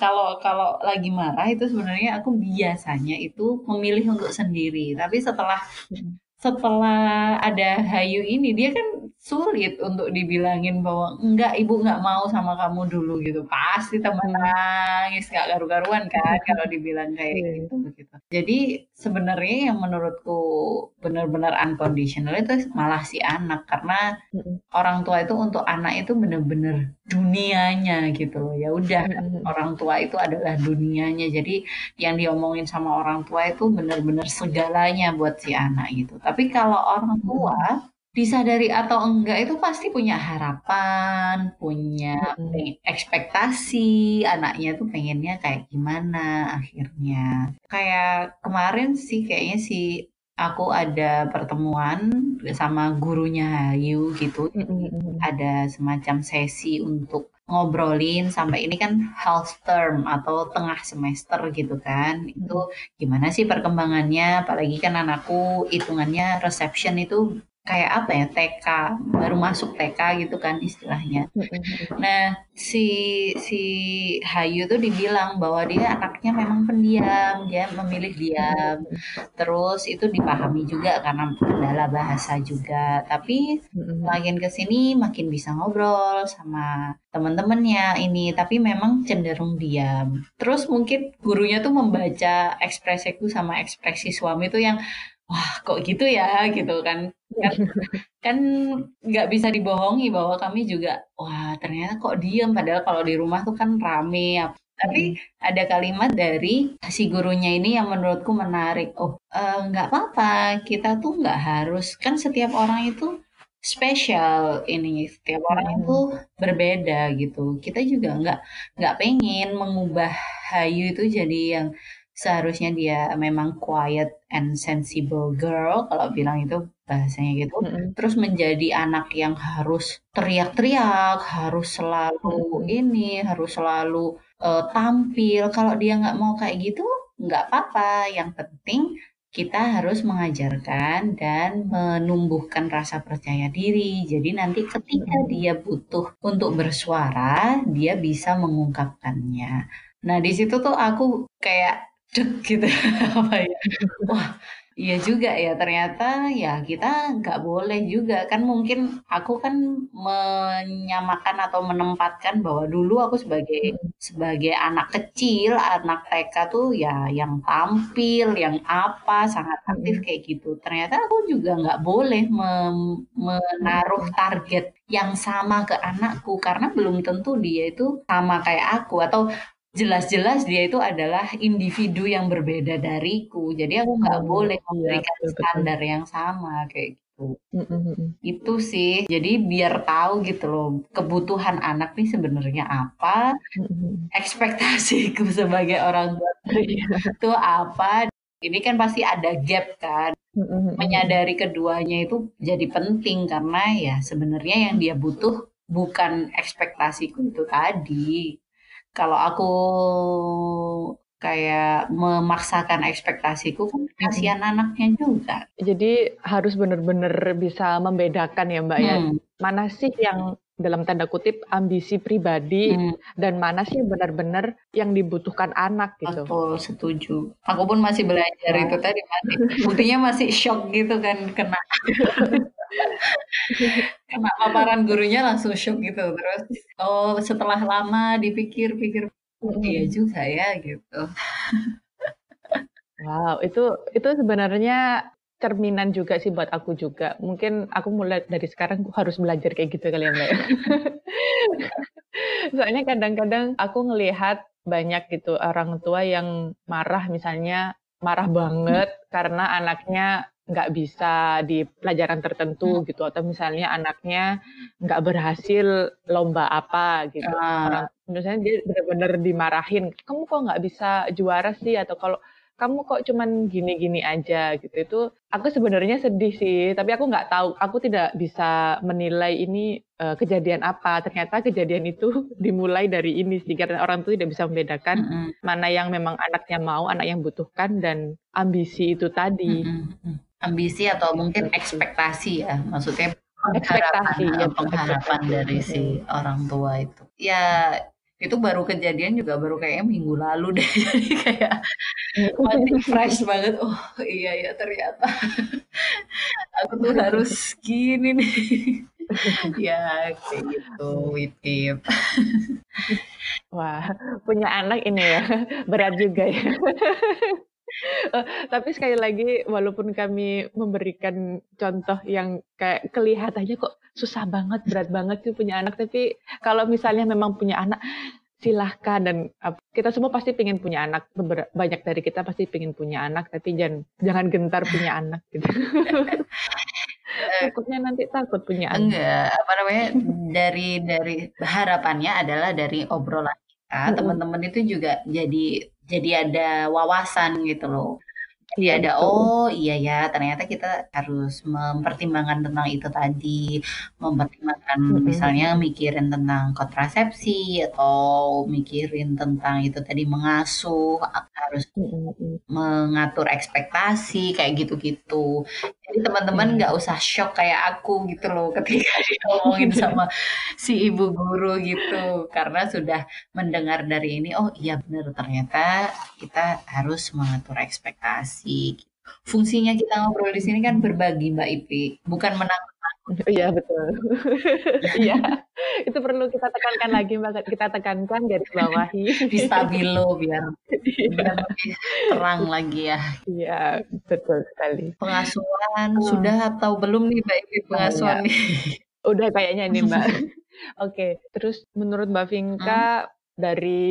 kalau kalau lagi marah itu sebenarnya aku biasanya itu memilih untuk sendiri. Tapi setelah Mhm. Setelah ada Hayu ini, dia kan sulit untuk dibilangin bahwa, "Enggak, ibu nggak mau sama kamu dulu," gitu. Pasti tambah Mmm. nangis, nggak karu-karuan kan kalau dibilang kayak Iya. gitu, gitu. Jadi sebenarnya yang menurutku benar-benar unconditional itu malah si anak, karena Mhm. orang tua itu untuk anak itu bener-bener dunianya gitu loh. Ya udah, Mhm mhm. orang tua itu adalah dunianya. Jadi yang diomongin sama orang tua itu bener-bener segalanya buat si anak gitu. Tapi kalau orang tua, mhm. Disadari atau enggak itu pasti punya harapan, punya pe ekspektasi, anaknya tuh pengennya kayak gimana akhirnya. Kayak kemarin sih kayaknya sih aku ada pertemuan sama gurunya Hayu gitu. Mhm. ada semacam sesi untuk ngobrolin sampai ini kan half term atau tengah semester gitu kan. Itu gimana sih perkembangannya, apalagi kan anakku hitungannya reception itu kayak apa ya, TK, baru masuk TK gitu kan istilahnya. Nah, si si Hayu tuh dibilang bahwa dia anaknya memang pendiam, dia memilih diam. Terus itu dipahami juga karena kendala bahasa juga. Tapi makin ke sini makin bisa ngobrol sama temen-temennya ini, tapi memang cenderung diam. Terus mungkin gurunya tuh membaca ekspresiku sama ekspresi suami tuh yang, "Wah, kok gitu ya?" Gitu kan. Kan kan nggak bisa dibohongi bahwa kami juga, "Wah, ternyata kok diem," padahal kalau di rumah tuh kan rame ap tapi ada kalimat dari si gurunya ini yang menurutku menarik, "Oh, eee, nggak apa-apa, kita tuh nggak harus kan setiap orang itu spesial ini, setiap orang itu Mhm. berbeda gitu. Kita juga nggak nggak pengen mengubah Hayu itu jadi yang seharusnya dia memang quiet and sensible girl, kalau bilang itu bahasanya gitu, Mhm. terus menjadi anak yang harus teriak-teriak, harus selalu Mhm. ini, harus selalu, eee, tampil. Kalau dia nggak mau kayak gitu, nggak apa-apa, yang penting kita harus mengajarkan dan menumbuhkan rasa percaya diri. Jadi nanti ketika Mhm. dia butuh untuk bersuara, dia bisa mengungkapkannya. Nah, di situ tuh aku kayak deg gitu, apa ya, wah Iya juga ya, ternyata ya kita nggak boleh juga. Kan mungkin aku kan menyamakan atau menempatkan bahwa dulu aku sebagai Mhm. sebagai anak kecil, anak TK tuh ya yang tampil, yang apa, sangat aktif Mhm. kayak gitu. Ternyata aku juga nggak boleh mem- menaruh Mhm. target yang sama ke anakku karena belum tentu dia itu sama kayak aku atau jelas-jelas dia itu adalah individu yang berbeda dariku. Jadi aku nggak Oh, boleh iya memberikan betul betul. standar yang sama kayak gitu. Mhm mhm. Itu sih. Jadi biar tahu gitu loh kebutuhan anak nih sebenarnya apa, Mhm mhm. ekspektasiku sebagai orang tua Iya. itu apa. Ini kan pasti ada gap kan. Menyadari keduanya itu jadi penting karena ya sebenarnya yang dia butuh bukan ekspektasiku itu tadi. Kalau aku kayak memaksakan ekspektasiku kan kasihan anaknya juga. Jadi harus benar-benar bisa membedakan ya Mbak ya, Hmm. mana sih yang dalam tanda kutip ambisi pribadi Hmm. dan mana sih benar-benar yang dibutuhkan anak gitu. Betul, setuju. Aku pun masih belajar itu tadi masih buktinya masih shock gitu kan kena kena paparan gurunya langsung shock gitu. Terus oh setelah lama dipikir-pikir oh iya juga ya gitu. Wow, itu itu sebenarnya cerminan juga sih buat aku juga. Mungkin aku mulai dari sekarang harus belajar kayak gitu kali ya Mbak ya. Soalnya kadang-kadang aku ngelihat banyak gitu orang tua yang marah misalnya marah banget karena anaknya nggak bisa di pelajaran tertentu Hmm. gitu atau misalnya anaknya nggak berhasil lomba apa gitu. Ah. Orang misalnya dia benar-benar dimarahin, kamu kok nggak bisa juara sih atau kalau kamu kok cuman gini-gini aja gitu. Itu aku sebenarnya sedih sih, tapi aku nggak tahu, aku tidak bisa menilai ini eh, kejadian apa. Ternyata kejadian itu dimulai dari ini sih, karena orang tuh tidak bisa membedakan Mm-mm. mana yang memang anaknya mau, anak yang butuhkan dan ambisi itu tadi. Mm-mm. Ambisi atau mungkin ekspektasi ya, maksudnya Ekspektasi, pengharapan, ya, pengharapan ekspektasi. dari si orang tua itu. Ya itu baru kejadian juga baru kayaknya minggu lalu deh, jadi kayak masih fresh banget. Oh iya ya ternyata aku tuh harus gini nih. ya kayak gitu, Witip. Wah, punya anak ini ya, berat juga ya. Eh, tapi sekali lagi walaupun kami memberikan contoh yang kayak kelihatannya kok susah banget, berat banget sih punya anak, tapi kalau misalnya memang punya anak, silahkan dan kita semua pasti pengen punya anak. Beber- banyak dari kita pasti pengen punya anak, tapi jangan jangan gentar punya anak gitu. Takutnya nanti takut punya anak. Enggak, apa namanya dari dari harapannya adalah dari obrolan kita teman-teman itu juga jadi jadi ada wawasan gitu loh. Iya ada betul. oh iya ya ternyata kita harus mempertimbangkan tentang itu tadi, mempertimbangkan Mm-mm. misalnya mikirin tentang kontrasepsi atau mikirin tentang itu tadi mengasuh, harus Mm-mm. mengatur ekspektasi kayak gitu-gitu. Jadi teman-teman Iya. nggak usah shock kayak aku gitu loh ketika diomongin sama si ibu guru gitu karena sudah mendengar dari ini oh iya benar ternyata kita harus mengatur ekspektasi. Fungsinya kita ngobrol di sini kan berbagi Mbak Ipi, bukan menang Iya betul. Iya, itu perlu kita tekankan lagi Mbak, kita tekankan garis bawahi. di stabilo biar Iya. biar terang lagi ya. Iya, betul sekali. Pengasuhan Hmm. sudah atau belum nih Mbak Ipi Oh, pengasuhan ya. nih? Udah kayaknya nih Mbak. Oke, terus menurut Mbak Hmm. Dari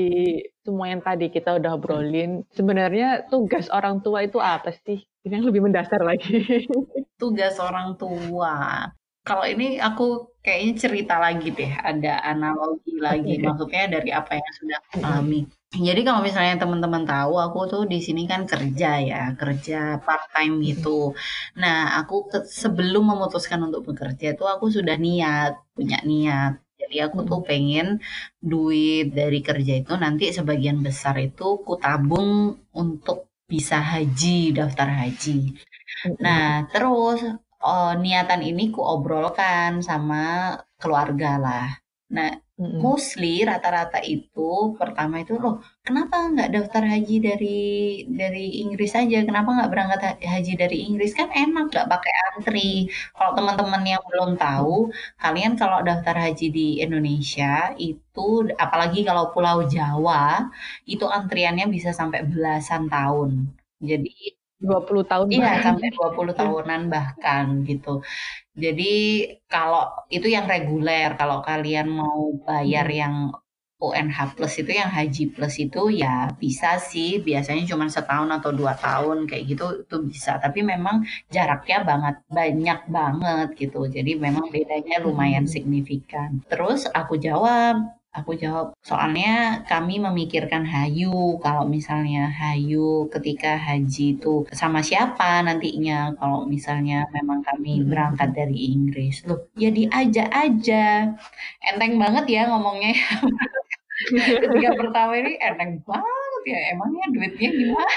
semua yang tadi kita udah obrolin, sebenarnya tugas orang tua itu apa sih? Ini yang lebih mendasar lagi. Tugas orang tua. Kalau ini aku kayaknya cerita lagi deh, ada analogi lagi, Oke. maksudnya dari apa yang sudah aku alami. Jadi kalau misalnya teman-teman tahu, aku tuh di sini kan kerja ya, kerja part time gitu. Nah, aku ke- sebelum memutuskan untuk bekerja tuh aku sudah niat, punya niat. Jadi aku tuh Mm-mm. pengen duit dari kerja itu nanti sebagian besar itu kutabung untuk bisa haji, daftar haji. Mm-mm. Nah, terus oh, niatan ini ku obrolkan sama keluarga lah. Nah, mostly rata-rata itu pertama itu loh kenapa nggak daftar haji dari dari Inggris aja? Kenapa nggak berangkat haji dari Inggris? Kan enak nggak pakai antri. Kalau teman-teman yang belum tahu kalian kalau daftar haji di Indonesia itu apalagi kalau Pulau Jawa itu antriannya bisa sampai belasan tahun. Jadi 20 tahun iya sampai 20 tahunan bahkan gitu. Jadi kalau itu yang reguler, kalau kalian mau bayar hmm. yang UNH plus itu yang haji plus itu ya bisa sih. Biasanya cuma setahun atau dua tahun kayak gitu itu bisa. Tapi memang jaraknya banget banyak banget gitu. Jadi memang bedanya lumayan hmm. signifikan. Terus aku jawab Aku jawab, soalnya kami memikirkan Hayu. Kalau misalnya Hayu ketika haji itu sama siapa nantinya. Kalau misalnya memang kami hmm. berangkat dari Inggris. Loh, ya diajak aja. Enteng banget ya ngomongnya. ketika pertama ini enteng banget ya. Emangnya duitnya gimana?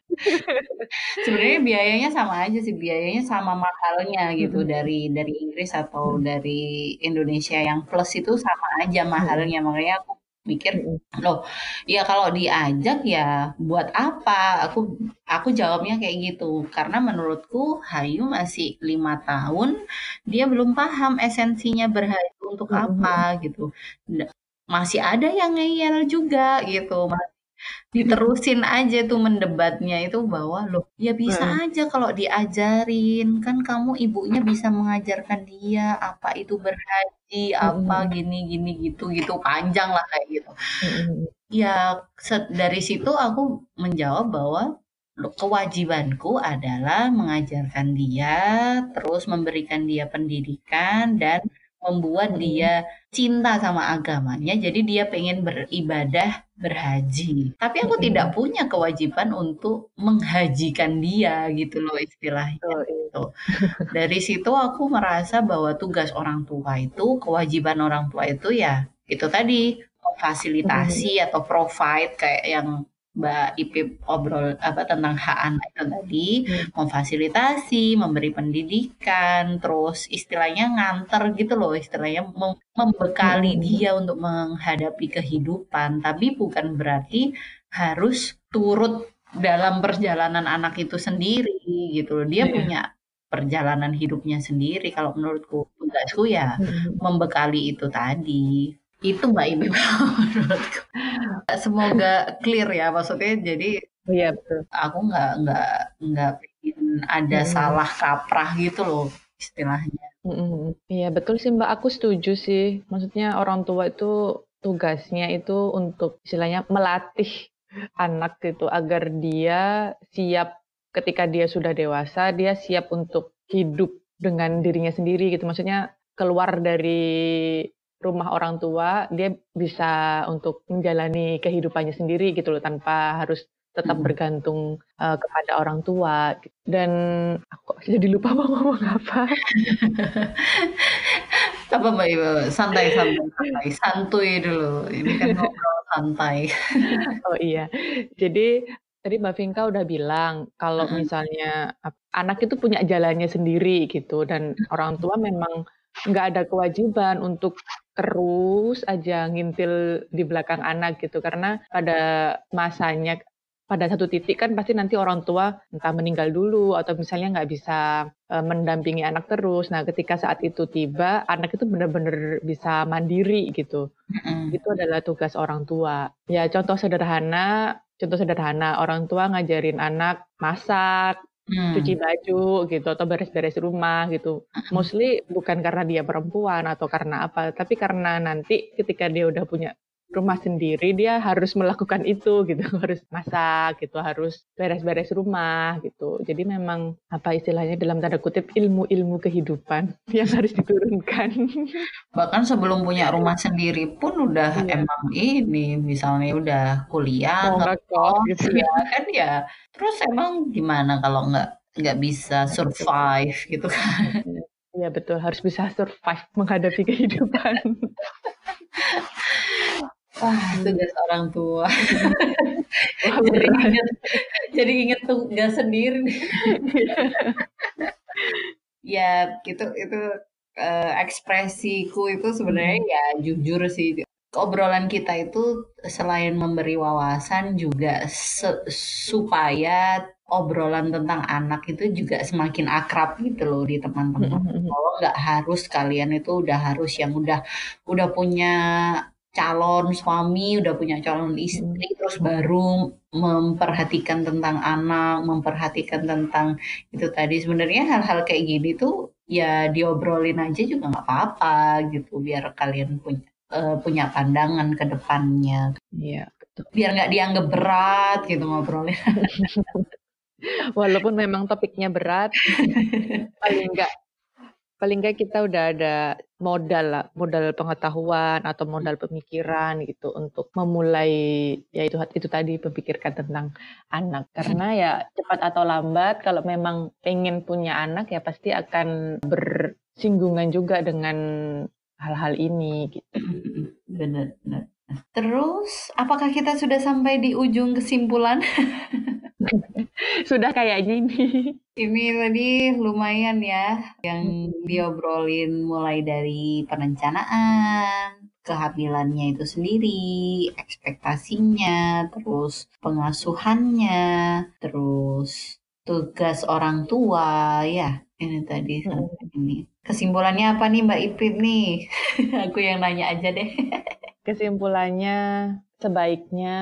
Sebenarnya biayanya sama aja sih, biayanya sama mahalnya gitu hmm. dari dari Inggris atau dari Indonesia yang plus itu sama aja mahalnya. Makanya aku mikir, loh, ya kalau diajak ya buat apa? Aku aku jawabnya kayak gitu. Karena menurutku Hayu masih lima tahun, dia belum paham esensinya berhayu untuk apa gitu. Masih ada yang ngeyel juga gitu diterusin aja tuh mendebatnya itu bahwa loh ya bisa hmm. aja kalau diajarin. Kan kamu ibunya bisa mengajarkan dia apa itu berhaji apa gini gini gitu gitu panjang lah kayak gitu. Ya dari situ aku menjawab bahwa kewajibanku adalah mengajarkan dia terus memberikan dia pendidikan dan membuat dia cinta sama agamanya jadi dia pengen beribadah berhaji tapi aku hmm. tidak punya kewajiban untuk menghajikan dia gitu loh istilahnya oh, gitu. dari situ aku merasa bahwa tugas orang tua itu kewajiban orang tua itu ya itu tadi fasilitasi atau provide kayak yang Mbak Ipip obrol apa tentang hak anak itu tadi hmm. memfasilitasi, memberi pendidikan, terus istilahnya nganter gitu loh, istilahnya membekali hmm. dia untuk menghadapi kehidupan, tapi bukan berarti harus turut dalam perjalanan anak itu sendiri gitu loh. Dia yeah. punya perjalanan hidupnya sendiri kalau menurutku tugasku ya hmm. membekali itu tadi itu Mbak menurutku. Semoga clear ya maksudnya jadi Iya betul. Aku nggak nggak nggak ingin ada hmm. salah kaprah gitu loh istilahnya. Hmm. Iya betul sih Mbak. Aku setuju sih. Maksudnya orang tua itu tugasnya itu untuk istilahnya melatih anak gitu agar dia siap ketika dia sudah dewasa dia siap untuk hidup dengan dirinya sendiri gitu. Maksudnya keluar dari rumah orang tua, dia bisa untuk menjalani kehidupannya sendiri gitu loh, tanpa harus tetap hmm. bergantung uh, kepada orang tua. Dan aku jadi lupa mau ngomong apa. apa Mbak Ibu? Santai, santai, santai. Santuy dulu. Ini kan ngobrol santai. oh iya. Jadi tadi Mbak Vinka udah bilang kalau misalnya anak itu punya jalannya sendiri gitu dan orang tua memang nggak ada kewajiban untuk terus aja ngintil di belakang anak gitu karena pada masanya pada satu titik kan pasti nanti orang tua entah meninggal dulu atau misalnya nggak bisa uh, mendampingi anak terus. Nah, ketika saat itu tiba, anak itu benar-benar bisa mandiri gitu. Mm. Itu adalah tugas orang tua. Ya, contoh sederhana, contoh sederhana orang tua ngajarin anak masak, Hmm. Cuci baju gitu atau beres-beres rumah gitu. Hmm. Mostly bukan karena dia perempuan atau karena apa, tapi karena nanti ketika dia udah punya rumah sendiri dia harus melakukan itu gitu. Harus masak gitu. Harus beres-beres rumah gitu. Jadi memang apa istilahnya dalam tanda kutip ilmu-ilmu kehidupan yang harus diturunkan. Bahkan sebelum punya rumah sendiri pun udah iya. emang ini misalnya udah kuliah ngekos gitu. ya kan ya. Terus emang gimana kalau nggak nggak bisa survive. gitu kan? Iya betul. Harus bisa survive menghadapi kehidupan Wah, tugas orang tua. jadi inget, jadi inget tugas sendiri. ya, gitu itu uh, ekspresiku itu sebenarnya hmm. ya jujur sih obrolan kita itu selain memberi wawasan juga supaya obrolan tentang anak itu juga semakin akrab gitu loh di teman-teman. Bahwa nggak harus kalian itu udah harus yang udah udah punya calon suami, udah punya calon istri, terus baru memperhatikan tentang anak, memperhatikan tentang itu tadi. Sebenarnya hal-hal kayak gini tuh ya diobrolin aja juga nggak apa-apa gitu, biar kalian punya uh, punya pandangan ke depannya. Iya, betul. Biar nggak dianggap berat gitu ngobrolnya. Walaupun memang topiknya berat, paling enggak paling enggak kita udah ada modal lah, modal pengetahuan atau modal pemikiran gitu untuk memulai ya itu itu tadi memikirkan tentang anak. Karena ya cepat atau lambat kalau memang pengen punya anak ya pasti akan bersinggungan juga dengan hal-hal ini gitu. Benar, benar. Terus, apakah kita sudah sampai di ujung kesimpulan? sudah kayaknya ini. Ini tadi lumayan ya, yang diobrolin mulai dari perencanaan, kehamilannya itu sendiri, ekspektasinya, terus pengasuhannya, terus tugas orang tua, ya ini tadi hmm. ini. Kesimpulannya apa nih Mbak Iprit nih? Aku yang nanya aja deh. Kesimpulannya sebaiknya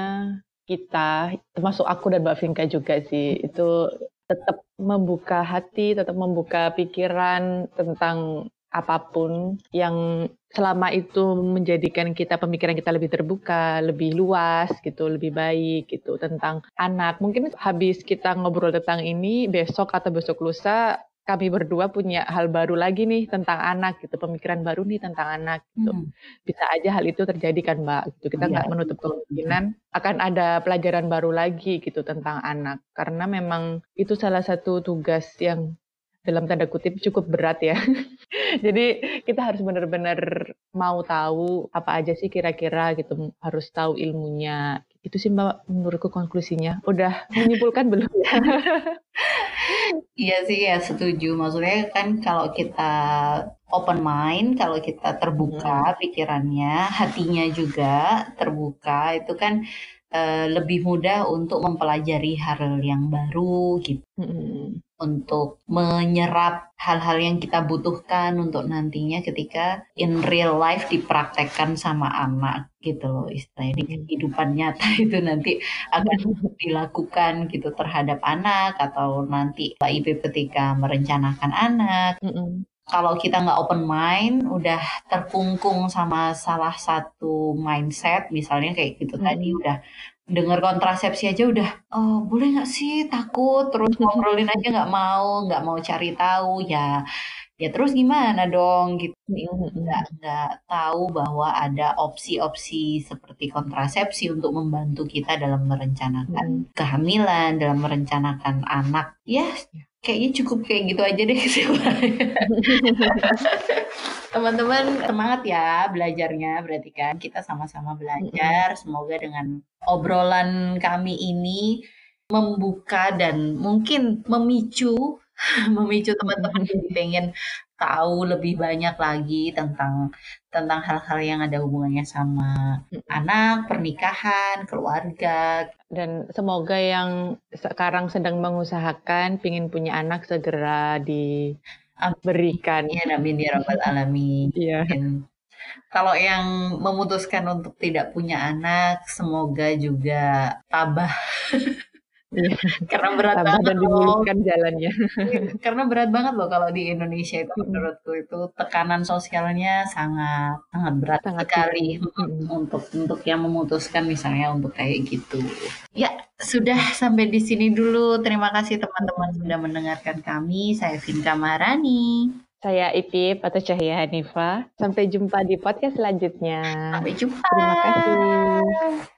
kita, termasuk aku dan Mbak Vinka juga sih, itu tetap membuka hati, tetap membuka pikiran tentang apa pun yang selama itu menjadikan kita pemikiran kita lebih terbuka, lebih luas gitu, lebih baik gitu tentang anak. Mungkin habis kita ngobrol tentang ini besok atau besok lusa kami berdua punya hal baru lagi nih tentang anak gitu, pemikiran baru nih tentang anak gitu. Hmm. Bisa aja hal itu terjadi kan Mbak gitu. Kita iya, nggak ya, menutup kemungkinan akan ada pelajaran baru lagi gitu tentang anak. Karena memang itu salah satu tugas yang dalam tanda kutip cukup berat ya. Jadi kita harus benar-benar mau tahu apa aja sih kira-kira gitu, harus tahu ilmunya. Itu sih Mbak menurutku konklusinya. Udah menyimpulkan belum ya? Iya sih ya setuju. Maksudnya kan kalau kita open mind, kalau kita terbuka hmm. pikirannya, hatinya juga terbuka, itu kan uh, lebih mudah untuk mempelajari hal yang baru gitu. Hmm. Untuk menyerap hal-hal yang kita butuhkan untuk nantinya ketika in real life dipraktekkan sama anak gitu loh istilahnya di kehidupan nyata itu nanti akan dilakukan gitu terhadap anak atau nanti Pak Ibu ketika merencanakan anak. Mm kalau kita nggak open mind, udah terkungkung sama salah satu mindset, misalnya kayak gitu hmm. tadi udah dengar kontrasepsi aja udah oh boleh nggak sih takut terus ngobrolin aja nggak mau nggak mau cari tahu ya ya terus gimana dong gitu nggak nggak tahu bahwa ada opsi-opsi seperti kontrasepsi untuk membantu kita dalam merencanakan hmm. kehamilan dalam merencanakan anak ya kayaknya cukup kayak gitu aja deh teman-teman semangat ya belajarnya. Berarti kan kita sama-sama belajar. Semoga dengan obrolan kami ini membuka dan mungkin memicu memicu teman-teman jadi pengen tahu lebih banyak lagi tentang tentang hal-hal yang ada hubungannya sama anak, pernikahan, keluarga. Dan semoga yang sekarang sedang mengusahakan ingin punya anak segera diberikan. Ya, amin ya rabbal alamin. Iya. Kalau yang memutuskan untuk tidak punya anak, semoga juga tabah. Karena berat Tambah banget dan dimulihkan jalannya. Iya, karena berat banget loh kalau di Indonesia itu menurutku itu tekanan sosialnya sangat sangat berat sangat sekali hmm. untuk untuk yang memutuskan misalnya untuk kayak gitu. Ya, sudah sampai di sini dulu. Terima kasih teman-teman sudah mendengarkan kami. Saya Vinka Marani. Saya Ipip atau Cahaya Hanifa. Sampai jumpa di podcast selanjutnya. Sampai jumpa. Terima kasih.